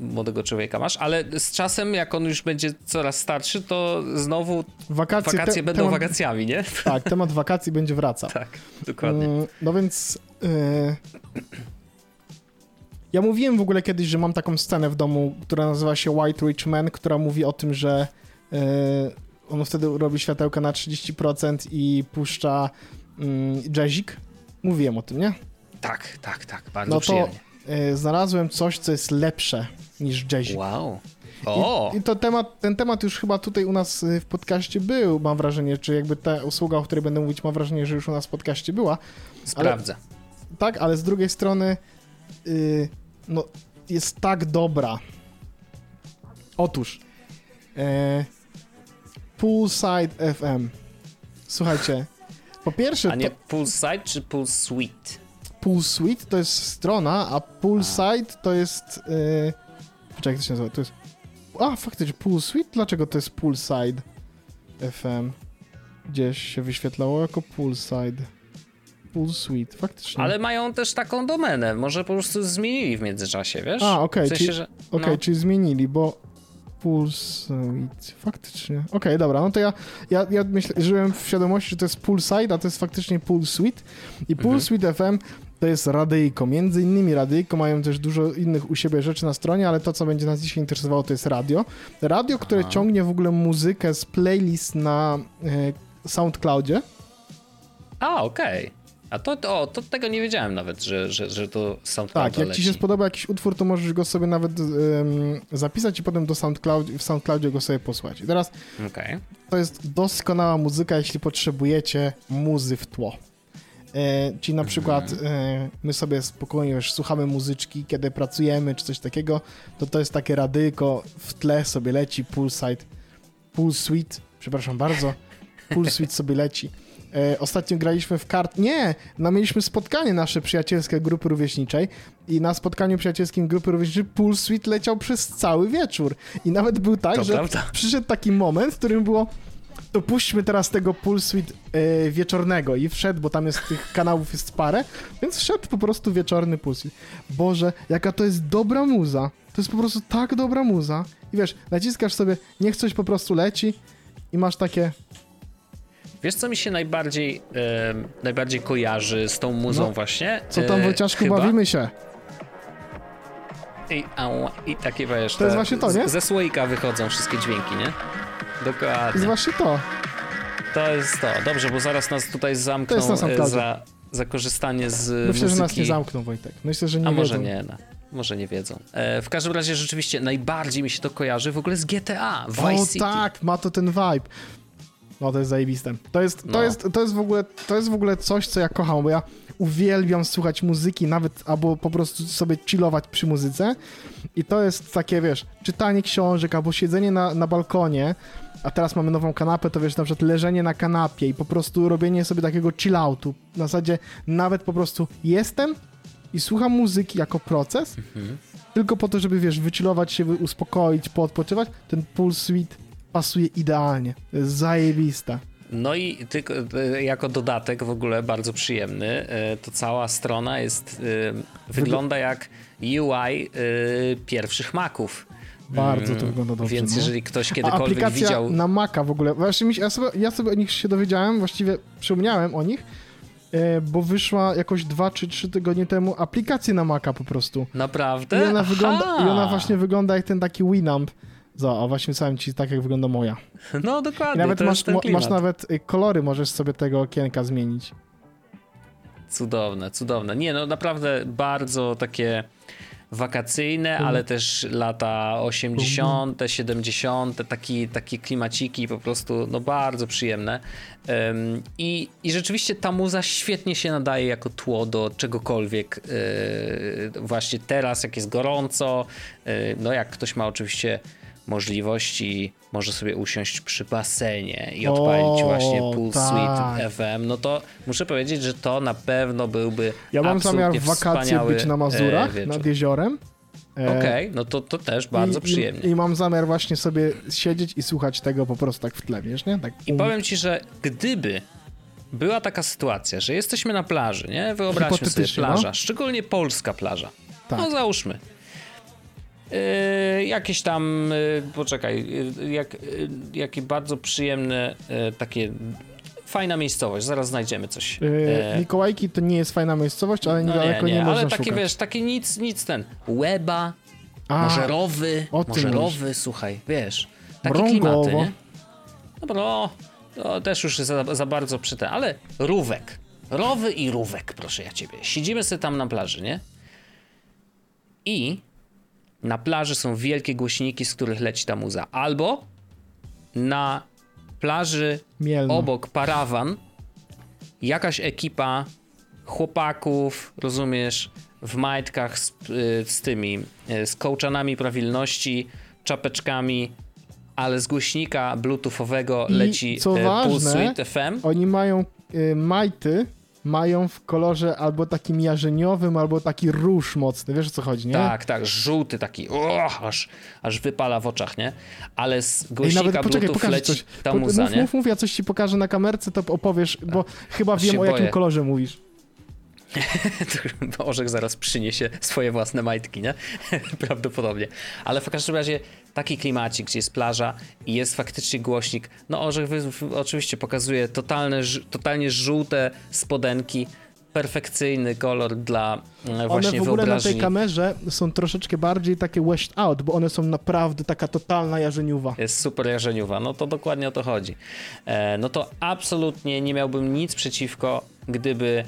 młodego człowieka masz, ale z czasem, jak on już będzie coraz starszy, to znowu Wakacje, wakacje te- będą temat, wakacjami, nie? Tak, temat wakacji będzie wracał. Tak, dokładnie. Mm, No więc. y, ja mówiłem w ogóle kiedyś, że mam taką scenę w domu, która nazywa się White Rich Man, która mówi o tym, że on wtedy robi światełka na 30% i puszcza mm, jazzik. Mówiłem o tym, nie? Tak, tak, tak, bardzo No to przyjemnie. e, znalazłem coś, co jest lepsze niż jazz. Wow. O! I, I to temat, ten temat już chyba tutaj u nas y, w podcaście był, mam wrażenie, czy jakby ta usługa, o której będę mówić, mam wrażenie, że już u nas w podcaście była. Sprawdzę. Tak, ale z drugiej strony yy, no, jest tak dobra. Otóż e, Poolside FM. Słuchajcie, po pierwsze A nie to Poolside czy Pool Suite to jest strona, a Poolside to jest... Yy, poczekaj, jak to się nazywa? To jest... A, faktycznie, Pool Suite? Dlaczego to jest Poolside FM? Gdzieś się wyświetlało jako Poolside. Pool Suite, faktycznie. Ale mają też taką domenę. Może po prostu zmienili w międzyczasie, wiesz? A, okej, W sensie, czyli- że... No. czyli zmienili, bo Poolside, faktycznie. Okej, dobra, no to ja, ja, ja myślę, żyłem w świadomości, że to jest Poolside, a to jest faktycznie Pool Suite. I Pool Mhm. FM to jest radyjko. Między innymi radyjko, mają też dużo innych u siebie rzeczy na stronie, ale to, co będzie nas dzisiaj interesowało, to jest radio. Radio, które Aha. ciągnie w ogóle muzykę z playlist na e, SoundCloudzie. A, okej. A to, to, to tego nie wiedziałem nawet, że, że, że to SoundCloud Tak, jak ci się spodoba jakiś utwór, to możesz go sobie nawet em, zapisać i potem do SoundCloud, w SoundCloudzie go sobie posłać. I teraz Okej. to jest doskonała muzyka, jeśli potrzebujecie muzy w tło. E, czyli na przykład e, my sobie spokojnie już słuchamy muzyczki, kiedy pracujemy czy coś takiego, to to jest takie radyjko, w tle sobie leci Poolside, Pool Suite, przepraszam bardzo, Pool Suite sobie leci. E, ostatnio graliśmy w kart. Nie! No mieliśmy spotkanie nasze przyjacielskie grupy rówieśniczej i na spotkaniu przyjacielskim grupy rówieśniczej Pool Suite leciał przez cały wieczór. I nawet był tak, To że prawda. przyszedł taki moment, w którym było to puśćmy teraz tego Pool Suite e, wieczornego i wszedł, bo tam jest tych kanałów jest parę, więc wszedł po prostu wieczorny Pool Suite. Boże, jaka to jest dobra muza. To jest po prostu tak dobra muza. I wiesz, naciskasz sobie, niech coś po prostu leci i masz takie, Wiesz, co mi się najbardziej, em, najbardziej kojarzy z tą muzą No. właśnie? co tam E, chyba? bawimy się. I, ała, I takie wiesz, To jest właśnie to, nie? Ze słoika wychodzą wszystkie dźwięki, nie? To Dokładnie. jest właśnie to. To jest to. Dobrze, bo zaraz nas tutaj zamkną To jest na e, za, za korzystanie z Myślę, muzyki. że nas nie zamkną, Wojtek. Myślę, że nie A wiedzą. może nie, no. może nie wiedzą. E, w każdym razie rzeczywiście najbardziej mi się to kojarzy w ogóle z GTA, Vice O City. tak, ma to ten vibe. No to jest zajebiste. To jest, to, No. jest, to, jest w ogóle, to jest w ogóle coś, co ja kocham, bo ja uwielbiam słuchać muzyki, nawet albo po prostu sobie chillować przy muzyce. I to jest takie, wiesz, czytanie książek albo siedzenie na, na balkonie, a teraz mamy nową kanapę, to wiesz, na przykład leżenie na kanapie i po prostu robienie sobie takiego chilloutu. W zasadzie nawet po prostu jestem i słucham muzyki jako proces, tylko po to, żeby, wiesz, wychillować się, uspokoić, poodpoczywać, ten Pool Suite pasuje idealnie. Zajebiste. No i tylko e, jako dodatek w ogóle bardzo przyjemny, e, to cała strona jest, e, wygląda jak UI pierwszych Maców. Bardzo to Mm, wygląda dobrze. Więc no. jeżeli ktoś A kiedykolwiek aplikacja widział... na Maca w ogóle, właśnie ja, sobie, ja sobie o nich się dowiedziałem, właściwie przypomniałem o nich, bo wyszła jakoś dwa czy trzy tygodnie temu aplikacja na Maca po prostu. Naprawdę? I ona, wygląda, I ona właśnie wygląda jak ten taki Winamp. Za, a właśnie wysłałem ci tak, jak wygląda moja. No I dokładnie, nawet to masz, mo, masz nawet y, kolory, możesz sobie tego okienka zmienić. Cudowne, cudowne. Nie, no naprawdę bardzo takie wakacyjne, Mhm. ale też lata 80., 70., taki, takie klimaciki po prostu, no bardzo przyjemne. Ym, i, I rzeczywiście ta muza świetnie się nadaje jako tło do czegokolwiek. Yy, właśnie teraz, jak jest gorąco, yy, no jak ktoś ma oczywiście możliwości, może sobie usiąść przy basenie i odpalić O, właśnie Pool tak. Suite FM, no to muszę powiedzieć, że to na pewno byłby Ja mam zamiar w wakacje być na e, Mazurach, wieczór. nad jeziorem. E, Okej, no to, to też bardzo i, przyjemnie. I, I mam zamiar właśnie sobie siedzieć i słuchać tego po prostu tak w tle, wiesz, nie? Tak I um- powiem ci, że gdyby była taka sytuacja, że jesteśmy na plaży, nie? Wyobraźmy sobie plaża, no. szczególnie polska plaża. Tak. No załóżmy. Yy, jakieś tam, yy, poczekaj, yy, jak, jakie bardzo przyjemne, takie fajna miejscowość, zaraz znajdziemy coś. E, Yy, Mikołajki to nie jest fajna miejscowość, ale no niedaleko nie, można ale takie szukać. wiesz, takie nic, nic ten, łeba, A, może rowy, o tym może mówisz. rowy, słuchaj, wiesz, takie Mrągowo. klimaty, nie? Dobra, no, to też już za, za bardzo przy tym, ale rówek, rowy i rówek, proszę ja ciebie. Siedzimy sobie tam na plaży, nie? I na plaży są wielkie głośniki, z których leci ta muza. Albo na plaży Mielno. obok parawan jakaś ekipa chłopaków, rozumiesz, w majtkach z, y, z tymi, y, z kołczanami prawilności, czapeczkami, ale z głośnika bluetoothowego I leci co y, ważne, Pulse Suite FM. Oni mają y, majty, mają w kolorze albo takim jarzeniowym, albo taki róż mocny. Wiesz o co chodzi, nie? Tak, tak, żółty taki, o, aż, aż wypala w oczach, nie? Ale z głośnika nawet poczekaj, Bluetooth leci coś. ta muza, mów, nie? mów, mów, ja coś ci pokażę na kamerce, to opowiesz, bo chyba Aż wiem o jakim boję. kolorze mówisz. Orzech zaraz przyniesie swoje własne majtki, nie? Prawdopodobnie. Ale w każdym razie taki klimacik, gdzie jest plaża i jest faktycznie głośnik. No Orzech oczywiście pokazuje totalne, totalnie żółte spodenki. Perfekcyjny kolor dla e, One właśnie w ogóle na wyobraźni. tej kamerze są troszeczkę bardziej takie washed out, bo one są naprawdę taka totalna jarzeniuwa. Jest super jarzeniuwa, no to dokładnie o to chodzi. E, no to absolutnie nie miałbym nic przeciwko, gdyby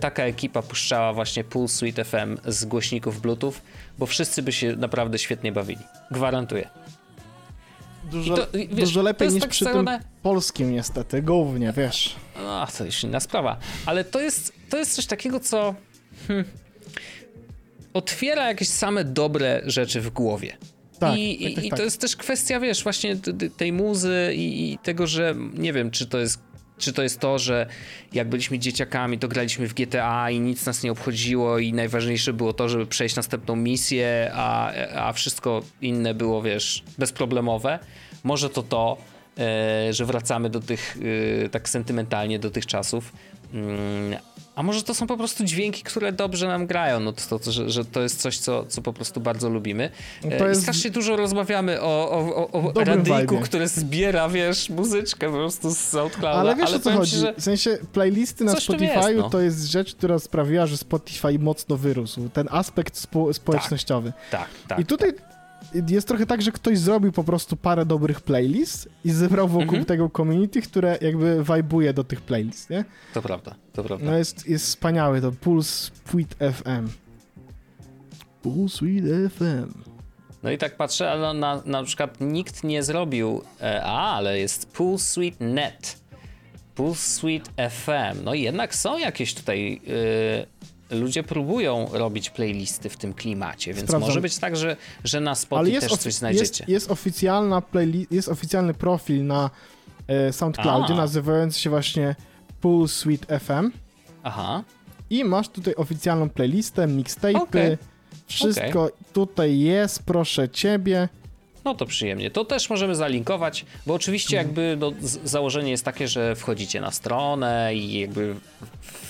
taka ekipa puszczała właśnie Pulse Suite FM z głośników Bluetooth, bo wszyscy by się naprawdę świetnie bawili. Gwarantuję. Dużo, to- wiesz, dużo lepiej niż tak przy strona- tym polskim niestety, głównie, wiesz. No, to już inna sprawa. Ale to jest, to jest coś takiego, co hmm, otwiera jakieś same dobre rzeczy w głowie. Tak, I, tak, i, tak, i tak. to jest też kwestia, wiesz, właśnie tej muzy i, i tego, że nie wiem, czy to jest czy to jest to, że jak byliśmy dzieciakami, to graliśmy w GTA i nic nas nie obchodziło i najważniejsze było to, żeby przejść następną misję, a, a wszystko inne było, wiesz, bezproblemowe. Może to to, e, że wracamy do tych, e, tak sentymentalnie do tych czasów. Mm, a może to są po prostu dźwięki, które dobrze nam grają, no to, to że, że to jest coś, co, co po prostu bardzo lubimy. E, To I jest- strasznie dużo rozmawiamy o, o, o, o radyjku, które zbiera, wiesz, muzyczkę po prostu z SoundClouda. Ale wiesz o co chodzi? Ci, W sensie playlisty na Spotify'u jest, no. to jest rzecz, która sprawiła, że Spotify mocno wyrósł. Ten aspekt spo, społecznościowy. tak, tak. I tutaj jest trochę tak, że ktoś zrobił po prostu parę dobrych playlist i zebrał wokół Mhm. tego community, które jakby vibe'uje do tych playlist, nie? To prawda, to prawda. No jest, jest wspaniały to Pulse Suite FM. Pulse Suite FM. No i tak patrzę, ale na, na przykład nikt nie zrobił, e, a, ale jest Pulse Suite Net, Pulse Suite FM. No i jednak są jakieś tutaj, e, ludzie próbują robić playlisty w tym klimacie, więc Sprawdzam. może być tak, że, że na Spotify też coś znajdziecie. jest, jest oficjalna playli- jest oficjalny profil na e, SoundCloudzie A. nazywający się właśnie Pulse Suite FM Aha, i masz tutaj oficjalną playlistę, mixtape'y, Okej. wszystko tutaj jest, proszę ciebie. No to przyjemnie. To też możemy zalinkować, bo oczywiście Mhm. jakby no, założenie jest takie, że wchodzicie na stronę i jakby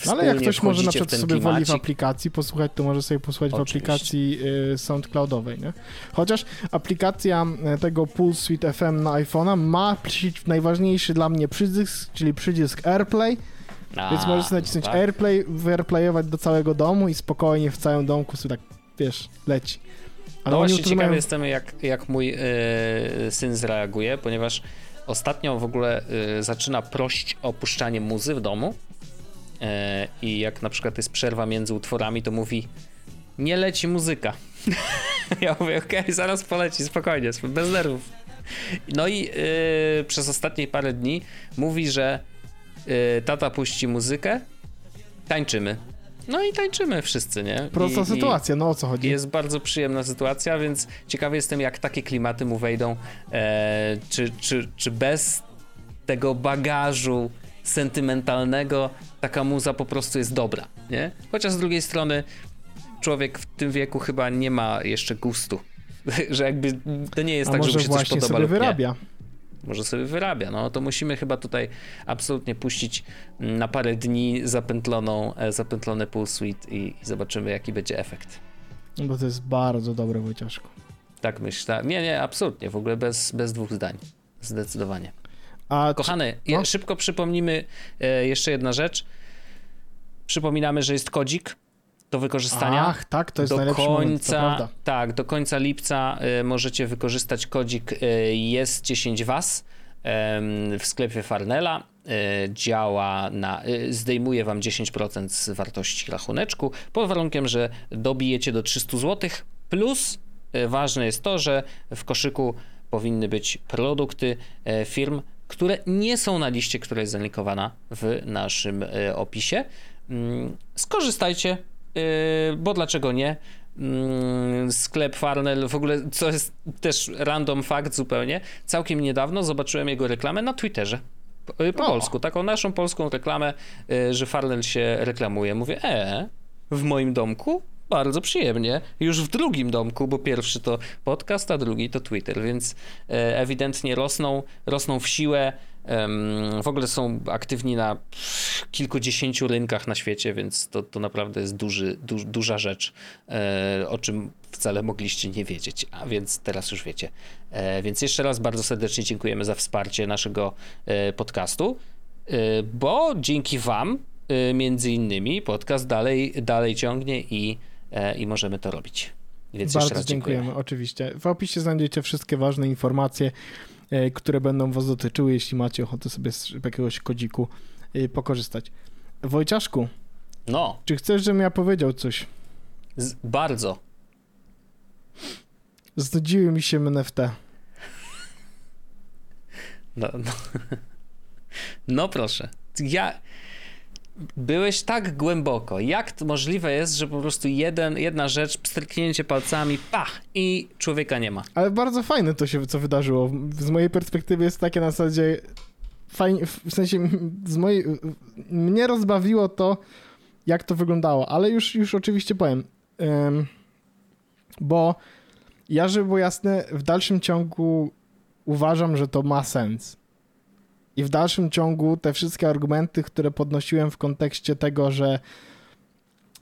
No ale jak ktoś może na w przykład sobie woli w klimacik. aplikacji posłuchać, to może sobie posłuchać w Oczywiście. aplikacji y, SoundCloudowej, nie? Chociaż aplikacja y, tego Pulse Suite FM na iPhone'a ma najważniejszy dla mnie przycisk, czyli przycisk AirPlay, A, więc możesz sobie nacisnąć tak. AirPlay, wyAirplayować do całego domu i spokojnie w całym domku sobie tak, wiesz, leci. No właśnie tu ciekawy jestem, jak, jak mój yy, syn zareaguje, ponieważ ostatnio w ogóle yy, zaczyna prosić o puszczanie muzy w domu yy, i jak na przykład jest przerwa między utworami, to mówi nie leci muzyka. ja mówię, okej, zaraz poleci, spokojnie, bez nerwów. No i przez ostatnie parę dni mówi, że tata puści muzykę, tańczymy. No i tańczymy wszyscy, nie? Prosta I, sytuacja, no o co chodzi? jest bardzo przyjemna sytuacja, więc ciekawy jestem, jak takie klimaty mu wejdą. E, czy, czy, czy bez tego bagażu sentymentalnego taka muza po prostu jest dobra, nie? Chociaż z drugiej strony człowiek w tym wieku chyba nie ma jeszcze gustu. Że jakby to nie jest A tak, że mu się coś podoba sobie lub nie wyrabia. Może sobie wyrabia. No to musimy chyba tutaj absolutnie puścić mm, na parę dni zapętloną, e, zapętlony Pool Suite i, i zobaczymy, jaki będzie efekt. No Bo to jest bardzo dobre, Wojciaszku. Tak myślę. Nie, nie, absolutnie. W ogóle bez, bez dwóch zdań. Zdecydowanie. A Kochany, no? je, szybko przypomnimy e, jeszcze jedna rzecz. Przypominamy, że jest kodzik do wykorzystania. Ach, tak, to jest do najlepszy moment, to końca, prawda. tak, do końca lipca y, możecie wykorzystać kodzik y, jest 10 was w sklepie Farnella. Y, działa na, y, zdejmuje wam 10% z wartości rachuneczku pod warunkiem, że dobijecie do 300 zł. Plus ważne jest to, że w koszyku powinny być produkty e, firm, które nie są na liście, która jest zalinkowana w naszym e, opisie. Mm, skorzystajcie, bo dlaczego nie? Mm, sklep Farnell, w ogóle, co jest też random fakt zupełnie, całkiem niedawno zobaczyłem jego reklamę na Twitterze. Po, po polsku, taką naszą polską reklamę, że Farnell się reklamuje. Mówię, e, w moim domku? Bardzo przyjemnie. Już w drugim domku, bo pierwszy to podcast, a drugi to Twitter, więc ewidentnie rosną, rosną w siłę. W ogóle są aktywni na kilkudziesięciu rynkach na świecie, więc to, to naprawdę jest duży, du, duża rzecz, e, o czym wcale mogliście nie wiedzieć, a więc teraz już wiecie. E, więc jeszcze raz bardzo serdecznie dziękujemy za wsparcie naszego podcastu, bo dzięki Wam między innymi podcast dalej, dalej ciągnie i, e, i możemy to robić. Więc Bardzo raz dziękujemy, dziękujemy, oczywiście. W opisie znajdziecie wszystkie ważne informacje, e, które będą was dotyczyły, jeśli macie ochotę sobie z jakiegoś kodziku e, pokorzystać. Wojciaszku, no. czy chcesz, żebym ja powiedział coś? Z, bardzo. Znudziły mi się NFT. No, no. no proszę. Ja, byłeś tak głęboko. Jak możliwe jest, że po prostu jeden, jedna rzecz, pstryknięcie palcami, pach, i człowieka nie ma. Ale bardzo fajne to się, co wydarzyło. Z mojej perspektywy jest takie na zasadzie fajnie, w sensie z mojej, mnie rozbawiło to, jak to wyglądało, ale już, już oczywiście powiem, bo ja, żeby było jasne, w dalszym ciągu uważam, że to ma sens. I w dalszym ciągu te wszystkie argumenty, które podnosiłem w kontekście tego, że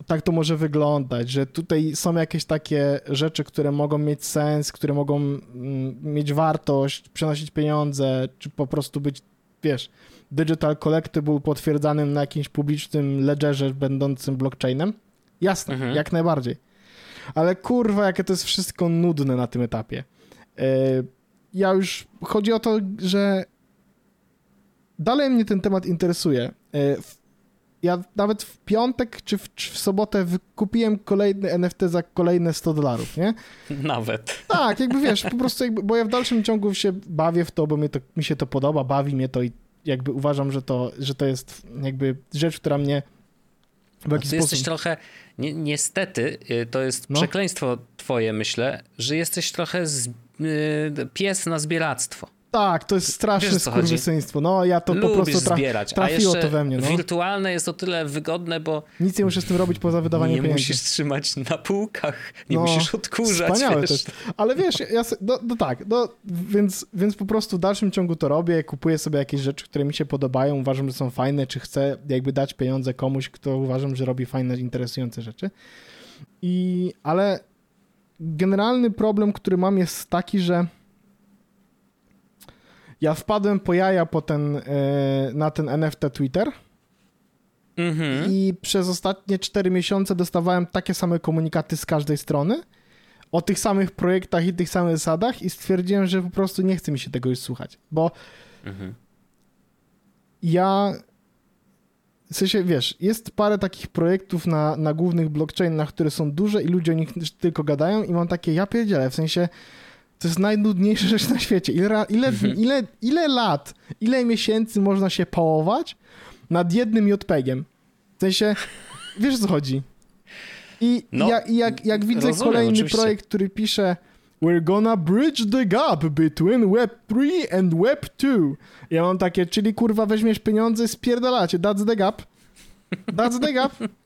tak to może wyglądać, że tutaj są jakieś takie rzeczy, które mogą mieć sens, które mogą mm, mieć wartość, przynosić pieniądze, czy po prostu być, wiesz, digital collectible potwierdzanym na jakimś publicznym ledgerze będącym blockchainem. Jasne, mhm. jak najbardziej. Ale kurwa, jakie to jest wszystko nudne na tym etapie. E, ja już, chodzi o to, że dalej mnie ten temat interesuje. E, ja nawet w piątek czy w, czy w sobotę kupiłem kolejny NFT za kolejne 100 dolarów, nie? Nawet. Tak, jakby wiesz, po prostu jakby, bo ja w dalszym ciągu się bawię w to, bo mnie to, mi się to podoba, bawi mnie to i jakby uważam, że to, że to jest jakby rzecz, która mnie w jakiś no sposób... jesteś trochę, ni niestety, y, to jest no. przekleństwo twoje, myślę, że jesteś trochę z, y, pies na zbieractwo. Tak, to jest straszne skurwysyństwo. No, ja to Lubisz po prostu tra zbierać. trafiło to we mnie. No. wirtualne jest o tyle wygodne, bo... Nic nie musisz z tym robić poza wydawaniem nie pieniędzy. Nie musisz trzymać na półkach, nie no, musisz odkurzać. Wspaniałe wiesz. też. Ale wiesz, ja no, no tak, no, więc, więc po prostu w dalszym ciągu to robię, kupuję sobie jakieś rzeczy, które mi się podobają, uważam, że są fajne, czy chcę jakby dać pieniądze komuś, kto uważam, że robi fajne, interesujące rzeczy. I, ale generalny problem, który mam jest taki, że ja wpadłem po jaja po ten, e, na ten NFT Twitter mhm. i przez ostatnie 4 miesiące dostawałem takie same komunikaty z każdej strony o tych samych projektach i tych samych zasadach i stwierdziłem, że po prostu nie chce mi się tego już słuchać, bo mhm. ja w sensie, wiesz, jest parę takich projektów na, na głównych blockchainach, które są duże i ludzie o nich tylko gadają i mam takie, ja pierdzielę, w sensie to jest najdnudniejsza rzecz na świecie. Ile, ile, mhm. ile, ile lat, ile miesięcy można się pałować nad jednym JPEGiem? W sensie, wiesz o co chodzi? I, no, jak, jak, jak widzę rozumiem, kolejny oczywiście. projekt, który pisze We're gonna bridge the gap between Web 3 and Web 2. Ja mam takie, czyli kurwa weźmiesz pieniądze, spierdalacie, that's the gap. That's the gap.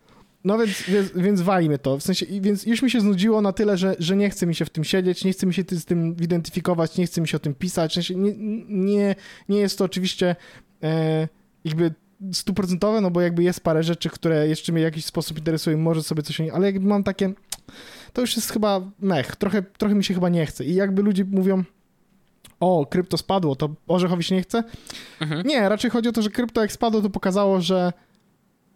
No więc, więc, więc wali mnie to. W sensie, więc już mi się znudziło na tyle, że, że nie chce mi się w tym siedzieć, nie chce mi się z tym identyfikować, nie chce mi się o tym pisać. W sensie, nie, nie, nie jest to oczywiście e, jakby stuprocentowe, no bo jakby jest parę rzeczy, które jeszcze mnie w jakiś sposób interesują, może sobie coś o ale jakby mam takie, to już jest chyba mech, trochę, trochę mi się chyba nie chce. I jakby ludzie mówią, o, krypto spadło, to Orzechowi się nie chce? Mhm. Nie, raczej chodzi o to, że krypto jak spadło, to pokazało, że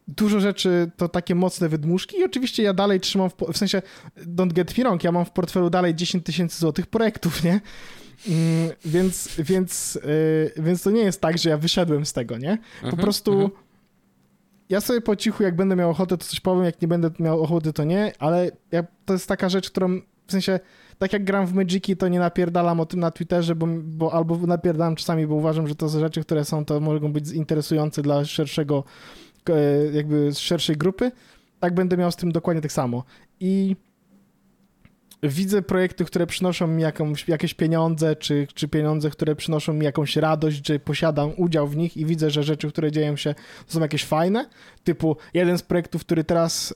dużo rzeczy to takie mocne wydmuszki i oczywiście ja dalej trzymam, w, w sensie, don't get me wrong, ja mam w portfelu dalej 10 tysięcy złotych projektów, nie? Mm, więc, więc, yy, więc to nie jest tak, że ja wyszedłem z tego, nie? Po -huh, prostu -huh. ja sobie po cichu, jak będę miał ochotę, to coś powiem, jak nie będę miał ochoty, to nie, ale ja, to jest taka rzecz, którą w sensie, tak jak gram w Magiki, to nie napierdalam o tym na Twitterze, bo, bo albo napierdalam czasami, bo uważam, że to są rzeczy, które są, to mogą być interesujące dla szerszego, e, jakby szerszej grupy. Tak będę miał z tym dokładnie tak samo. I widzę projekty, które przynoszą mi jakąś, jakieś pieniądze, czy, czy pieniądze, które przynoszą mi jakąś radość, że posiadam udział w nich i widzę, że rzeczy, które dzieją się, są jakieś fajne. Typu jeden z projektów, który teraz,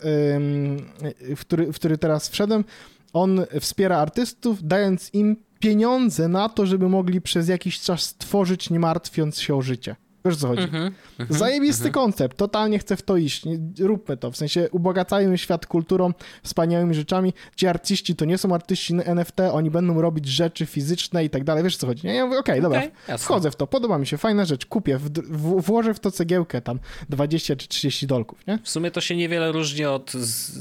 w który, w który teraz wszedłem, on wspiera artystów, dając im pieniądze na to, żeby mogli przez jakiś czas tworzyć, nie martwiąc się o życie. Wiesz co chodzi? Mm -hmm, Zajebisty mm -hmm. koncept, totalnie chcę w to iść. Nie, róbmy to, w sensie ubogacajmy świat kulturą, wspaniałymi rzeczami. Ci artyści to nie są artyści NFT, oni będą robić rzeczy fizyczne i tak dalej. Wiesz co chodzi? Nie? Ja mówię, okej, okay, okay, dobra, wchodzę w to, podoba mi się, fajna rzecz, kupię, w, w, włożę w to cegiełkę tam 20 czy 30 dolków, nie? W sumie to się niewiele różni od z,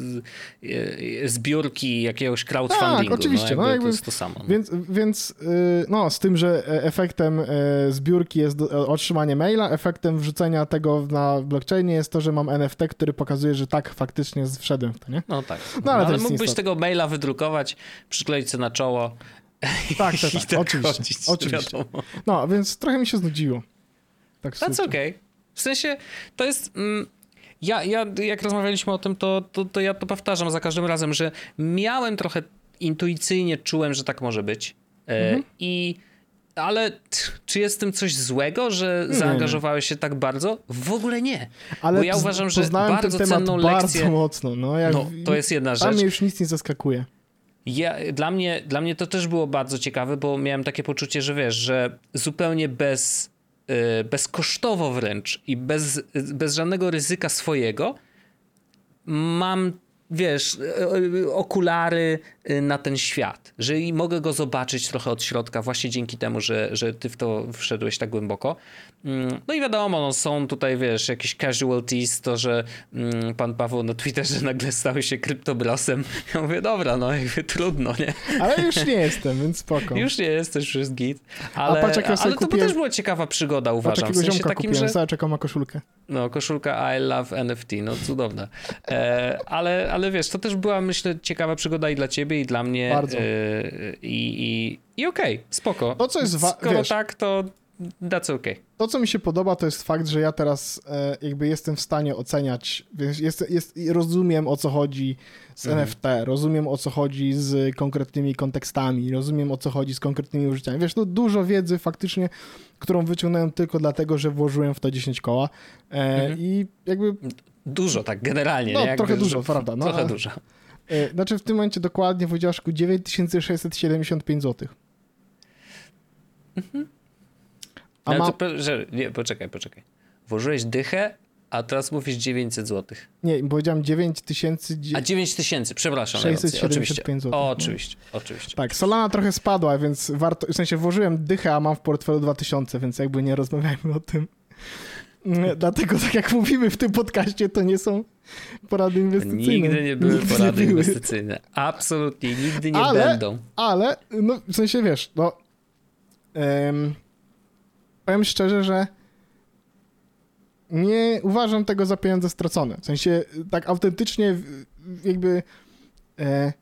e, zbiórki jakiegoś crowdfundingu. Tak, oczywiście. No, jakby, no, jakby, to jest to samo. No. Więc, więc y, no, z tym, że efektem e, zbiórki jest otrzymanie maila, maila. Efektem wrzucenia tego na blockchainie jest to, że mam NFT, który pokazuje, że tak, faktycznie wszedłem w to, nie? No tak. No, ale, no, ale mógłbyś tego maila wydrukować, przykleić sobie na czoło. Tak, tak, tak. oczywiście. oczywiście. No, więc trochę mi się znudziło. Tak That's okay. W sensie, to jest... Mm, ja, ja, jak rozmawialiśmy o tym, to, to, to ja to powtarzam za każdym razem, że miałem trochę intuicyjnie czułem, że tak może być. E, mhm. I ale czy jest w tym coś złego, że nie, zaangażowałeś się tak bardzo? W ogóle nie. Ale Bo ja uważam, że bardzo ten cenną lekcję... bardzo mocno. No, jak... no, to jest jedna rzecz. Tam mnie już nic nie zaskakuje. Ja, dla, mnie, dla mnie to też było bardzo ciekawe, bo miałem takie poczucie, że wiesz, że zupełnie bez, yy, bezkosztowo wręcz i bez, bez żadnego ryzyka swojego mam wiesz, e, e, okulary e, na ten świat, że i mogę go zobaczyć trochę od środka właśnie dzięki temu, że, że ty w to wszedłeś tak głęboko. Mm, no i wiadomo, no, są tutaj, wiesz, jakieś casualties, to, że mm, pan Paweł na Twitterze nagle stał się kryptobrosem. Ja mówię, dobra, no jakby trudno, nie? Ale już nie jestem, więc spoko. Już nie jesteś, już git. Ale, A patrz, jak ja ale to kupiłem... też była ciekawa przygoda, uważam. Patrz, w sensie takim, kupiłem, że... czekam na koszulkę. No, koszulka I love NFT, no cudowne. E, ale, ale wiesz, to też była, myślę, ciekawa przygoda i dla ciebie, i dla mnie. Bardzo. E, I, i, i okej, okay, spoko. To, co jest Skoro wiesz, tak, to that's okay. To, co mi się podoba, to jest fakt, że ja teraz e, jakby jestem w stanie oceniać, jest, jest, rozumiem o co chodzi z mhm. NFT, rozumiem o co chodzi z konkretnymi kontekstami, rozumiem o co chodzi z konkretnymi użyciami. Wiesz, no dużo wiedzy faktycznie, którą wyciągnąłem tylko dlatego, że włożyłem w to 10 koła e, mhm. i jakby... Dużo, tak generalnie. No, nie? trochę dużo, prawda. No, trochę dużo. E, znaczy w tym momencie dokładnie, Wojciaszku, 9675 zł. Mhm. A ma... to, że, nie, poczekaj, poczekaj. Włożyłeś dychę, a teraz mówisz 900 zł. Nie, powiedziałem 9 tysięcy. A 9 tysięcy, przepraszam. 675 zł. O, oczywiście, oczywiście. Tak, Solana trochę spadła, więc warto, w sensie włożyłem dychę, a mam w portfelu 2000, więc jakby nie rozmawiajmy o tym. Dlatego, tak jak mówimy w tym podcaście, to nie są porady inwestycyjne. Nigdy nie były nigdy porady były. inwestycyjne. Absolutnie, nigdy nie ale, będą. Ale, no w sensie wiesz, no... Um, powiem szczerze, że nie uważam tego za pieniądze stracone. W sensie tak autentycznie jakby e,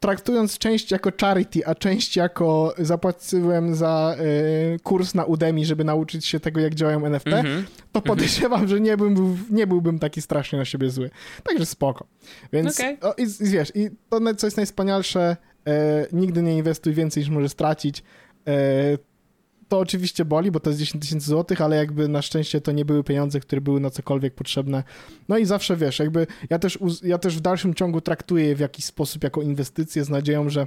traktując część jako charity, a część jako zapłaciłem za e, kurs na Udemy, żeby nauczyć się tego, jak działają NFT, mm -hmm. to mhm. podejrzewam, mm -hmm. że nie, bym, nie byłbym taki strasznie na siebie zły. Także spoko. Więc okay. o, i, i, wiesz, i to, co jest najwspanialsze, e, nigdy nie inwestuj więcej niż możesz stracić. To oczywiście boli, bo to jest 10 tysięcy złotych, ale jakby na szczęście to nie były pieniądze, które były na cokolwiek potrzebne. No i zawsze wiesz, jakby ja też, ja też w dalszym ciągu traktuję je w jakiś sposób jako inwestycję z nadzieją, że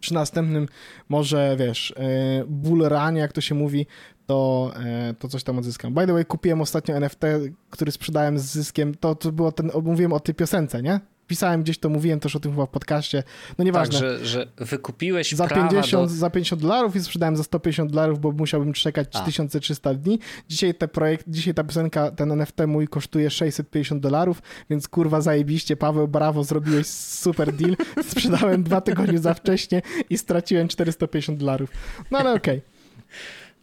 przy następnym może, wiesz, e, bull run, jak to się mówi, to, e, to coś tam odzyskam. By the way, kupiłem ostatnio NFT, który sprzedałem z zyskiem, to, to było ten, mówiłem o tej piosence, nie? Pisałem gdzieś to, mówiłem też o tym chyba w podcaście, no nieważne. Tak, że, że wykupiłeś za 50, do... za 50 dolarów i sprzedałem za 150 dolarów, bo musiałbym czekać 3300 dni. Dzisiaj te projekt, dzisiaj ta piosenka, ten NFT mój kosztuje 650 dolarów, więc kurwa zajebiście, Paweł, brawo, zrobiłeś super deal. Sprzedałem dwa tygodnie za wcześnie i straciłem 450 dolarów. No ale okej. Okay.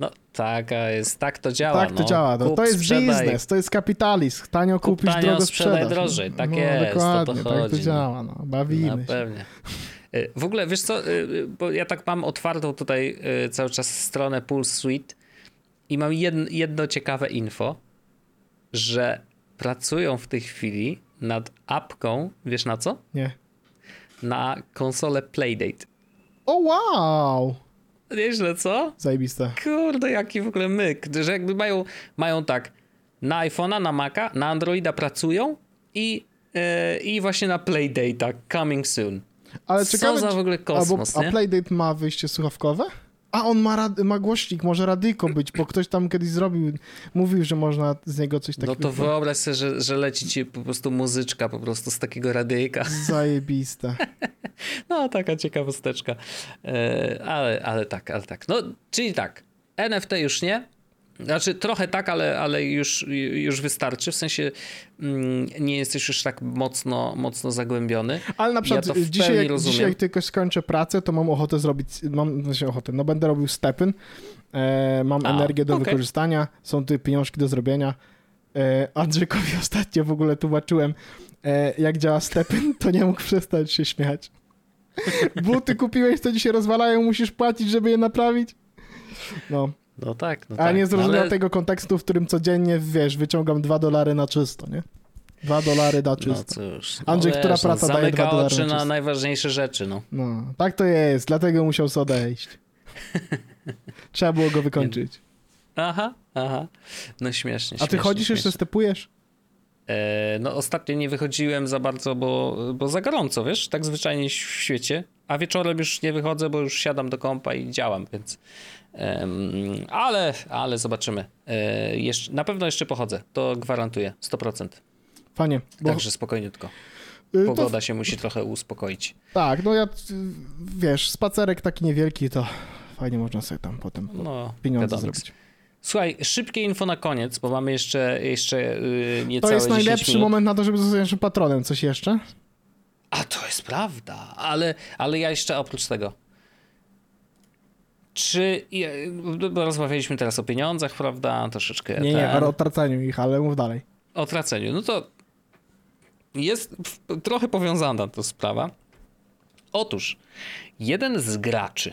No tak, jest, tak to działa. Tak to no. działa. No, Kup, to jest sprzedaj. biznes, to jest kapitalizm. Tanio Kup kupisz, tanio, drogo sprzedaj drożej. Tak no, jest, o to dokładnie, tak to no. działa. No. Bawimy No się. pewnie. Y, W ogóle, wiesz co, y, bo ja tak mam otwartą tutaj y, cały czas stronę Pulse Suite i mam jedno, jedno ciekawe info, że pracują w tej chwili nad apką, wiesz na co? Nie. Na konsolę Playdate. O wow! Nieźle, co? Zajebiste. Kurde, jaki w ogóle myk, że jakby mają, mają tak na iPhone'a, na Maca, na Androida pracują i, y, i właśnie na Playdate'a coming soon. Ale Co za w ogóle kosmos, albo, nie? A Playdate ma wyjście słuchawkowe? A on ma, rad, ma głośnik, może radyjko być, bo ktoś tam kiedyś zrobił, mówił, że można z niego coś No takiego... to wyobraź sobie, że, że leci ci po prostu muzyczka po prostu z takiego radyjka. Zajebiste. No, taka ciekawosteczka. E, ale, ale tak, ale tak. No, czyli tak, NFT już nie. Znaczy trochę tak, ale, ale już, już wystarczy. W sensie mm, nie jesteś już tak mocno, mocno zagłębiony. Ale na przykład ja dzisiaj, jak, rozumiem. dzisiaj jak tylko skończę pracę, to mam ochotę zrobić, mam znaczy ochotę, no będę robił stepyn, e, mam A, energię do okej. wykorzystania, są tu pieniążki do zrobienia. E, Andrzejkowi ostatnio w ogóle tłumaczyłem, e, jak działa stepyn, to nie mógł przestać się śmiać. Buty kupiłeś, to dzisiaj rozwalają, musisz płacić, żeby je naprawić. No, No tak, no a tak. nie no, zrozumiał ale- tego kontekstu, w którym codziennie, wiesz, wyciągam dwa dolary na czysto, nie? Dwa dolary na No czysto. cóż. Andrzej, no, która wiesz, praca no, daje zamyka dwa dolary oczy na na najważniejsze rzeczy, no. No, tak to jest, dlatego musiał sobie odejść. Trzeba było go wykończyć. Aha, aha. No śmiesznie, A ty chodzisz śmiesznie. jeszcze, stepujesz? E, no ostatnio nie wychodziłem za bardzo, bo, bo za gorąco, wiesz, tak zwyczajnie w świecie. A wieczorem już nie wychodzę, bo już siadam do kompa i działam, więc... ale, ale zobaczymy. E, jeszcze, na pewno jeszcze pochodzę, to gwarantuję, 100%. Fajnie. Bo, Także spokojniutko. y, to, Pogoda się musi trochę uspokoić. tak, no ja, y, wiesz, spacerek taki niewielki, to fajnie można sobie tam potem No, pieniądze wiadomo. zrobić. Słuchaj, szybkie info na koniec, bo mamy jeszcze, jeszcze yy, niecałe To jest 10 najlepszy minut. moment na to, żeby zostać naszym patronem. Coś jeszcze? A to jest prawda, ale, ale ja jeszcze oprócz tego. Czy. Bo rozmawialiśmy teraz o pieniądzach, prawda? Troszeczkę. Nie, nie, ten, ale o traceniu ich, ale mów dalej. o traceniu. No to jest trochę powiązana to sprawa. Otóż jeden z graczy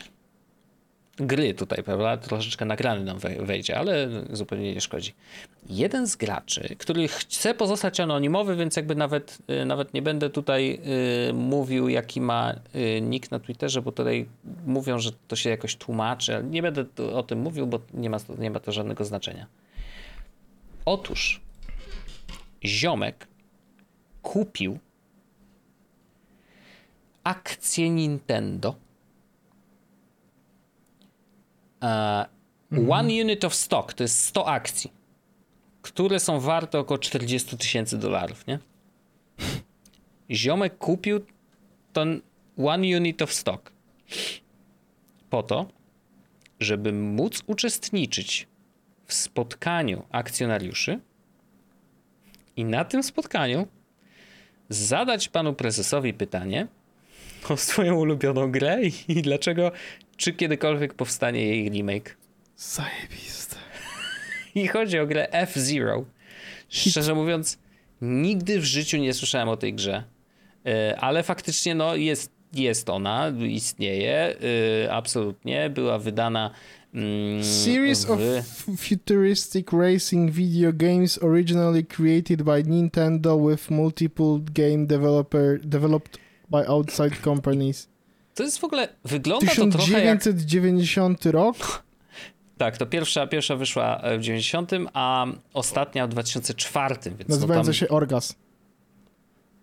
gry tutaj, prawda, troszeczkę nagrany nam wej- wejdzie, ale zupełnie nie szkodzi. Jeden z graczy, który chce pozostać anonimowy, więc jakby nawet, y, nawet nie będę tutaj y, mówił, jaki ma y, nick na Twitterze, bo tutaj mówią, że to się jakoś tłumaczy, ale nie będę o tym mówił, bo nie ma, nie ma to żadnego znaczenia. Otóż ziomek kupił akcję Nintendo. E, One unit of stock to jest 100 akcji, które są warte około 40 tysięcy dolarów, nie? Ziomek kupił ten One unit of stock po to, żeby móc uczestniczyć w spotkaniu akcjonariuszy i na tym spotkaniu zadać panu prezesowi pytanie o swoją ulubioną grę i dlaczego, czy kiedykolwiek powstanie jej remake. Zajebiste. I chodzi o grę F-Zero. Szczerze mówiąc, nigdy w życiu nie słyszałem o tej grze, E, ale faktycznie no, jest, jest ona, istnieje, e, absolutnie. Była wydana mm, Series of futuristic racing video games originally created by Nintendo with multiple game developer developed by outside companies. To jest w ogóle, wygląda to trochę jak... 1990 rok. Tak, to pierwsza, pierwsza wyszła e, w 90, a ostatnia w 2004, więc Nazywająca tam się Orgas.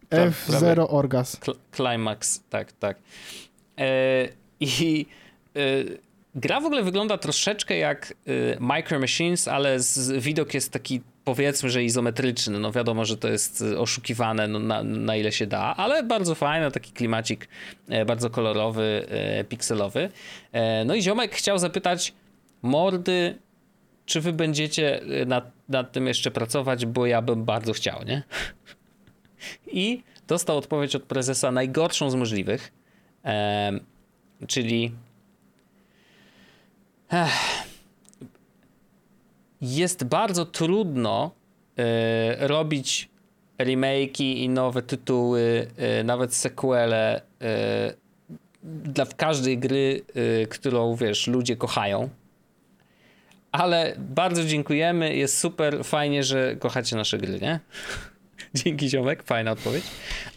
Tak, F0 prawie. Orgas. Cl- Climax, tak, tak. E, I e, gra w ogóle wygląda troszeczkę jak e, Micro Machines, ale z, widok jest taki powiedzmy, że izometryczny. No wiadomo, że to jest e, oszukiwane no, na, na ile się da, ale bardzo fajny, taki klimacik e, bardzo kolorowy, e, pikselowy. E, no i ziomek chciał zapytać mordy, czy wy będziecie e, nad, nad tym jeszcze pracować, bo ja bym bardzo chciał, nie? I dostał odpowiedź od prezesa najgorszą z możliwych, em, czyli jest bardzo trudno e, robić remake'i i nowe tytuły, e, nawet sequele e, dla każdej gry, którą wiesz, ludzie kochają. Ale bardzo dziękujemy, jest super, fajnie, że kochacie nasze gry, nie? Dzięki ziomek, fajna odpowiedź.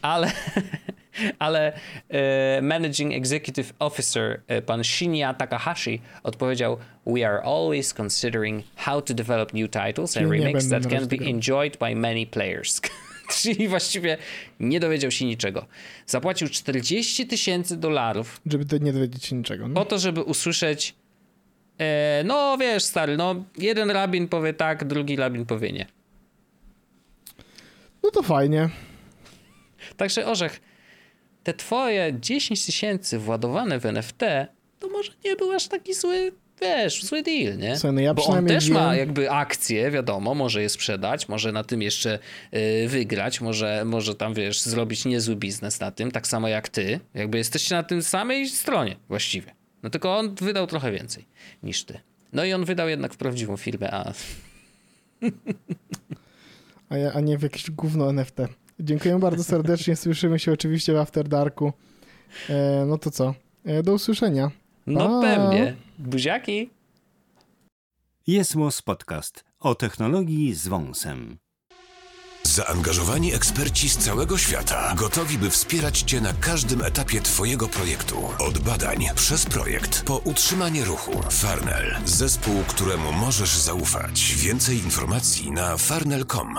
Ale, ale e, Managing Executive Officer e, pan Shinya Takahashi odpowiedział We are always considering how to develop new titles and remakes that can be enjoyed by many players. Czyli właściwie nie dowiedział się niczego. Zapłacił 40 tysięcy dolarów. Żeby nie dowiedzieć się niczego. No? Po to, żeby usłyszeć e, no wiesz stary, no jeden rabin powie tak, drugi rabin powie nie. No to fajnie. Także Orzech, te twoje 10 tysięcy władowane w NFT, to może nie był aż taki zły, wiesz, zły deal, nie? Słuchaj, no ja Bo on też wiem... ma jakby akcje, wiadomo, może je sprzedać, może na tym jeszcze yy, wygrać, może, może tam, wiesz, zrobić niezły biznes na tym, tak samo jak ty. Jakby jesteście na tym samej stronie właściwie. No tylko on wydał trochę więcej niż ty. No i on wydał jednak w prawdziwą firmę, a... a, ja, a nie w jakieś gówno NFT. Dziękuję bardzo serdecznie. Słyszymy się oczywiście w After Darku. E, no to co? E, do usłyszenia. No pewnie. Buziaki. Jest Podcast o technologii z wąsem. Zaangażowani eksperci z całego świata, gotowi by wspierać Cię na każdym etapie Twojego projektu. Od badań przez projekt po utrzymanie ruchu. Farnell. Zespół, któremu możesz zaufać. Więcej informacji na farnell.com.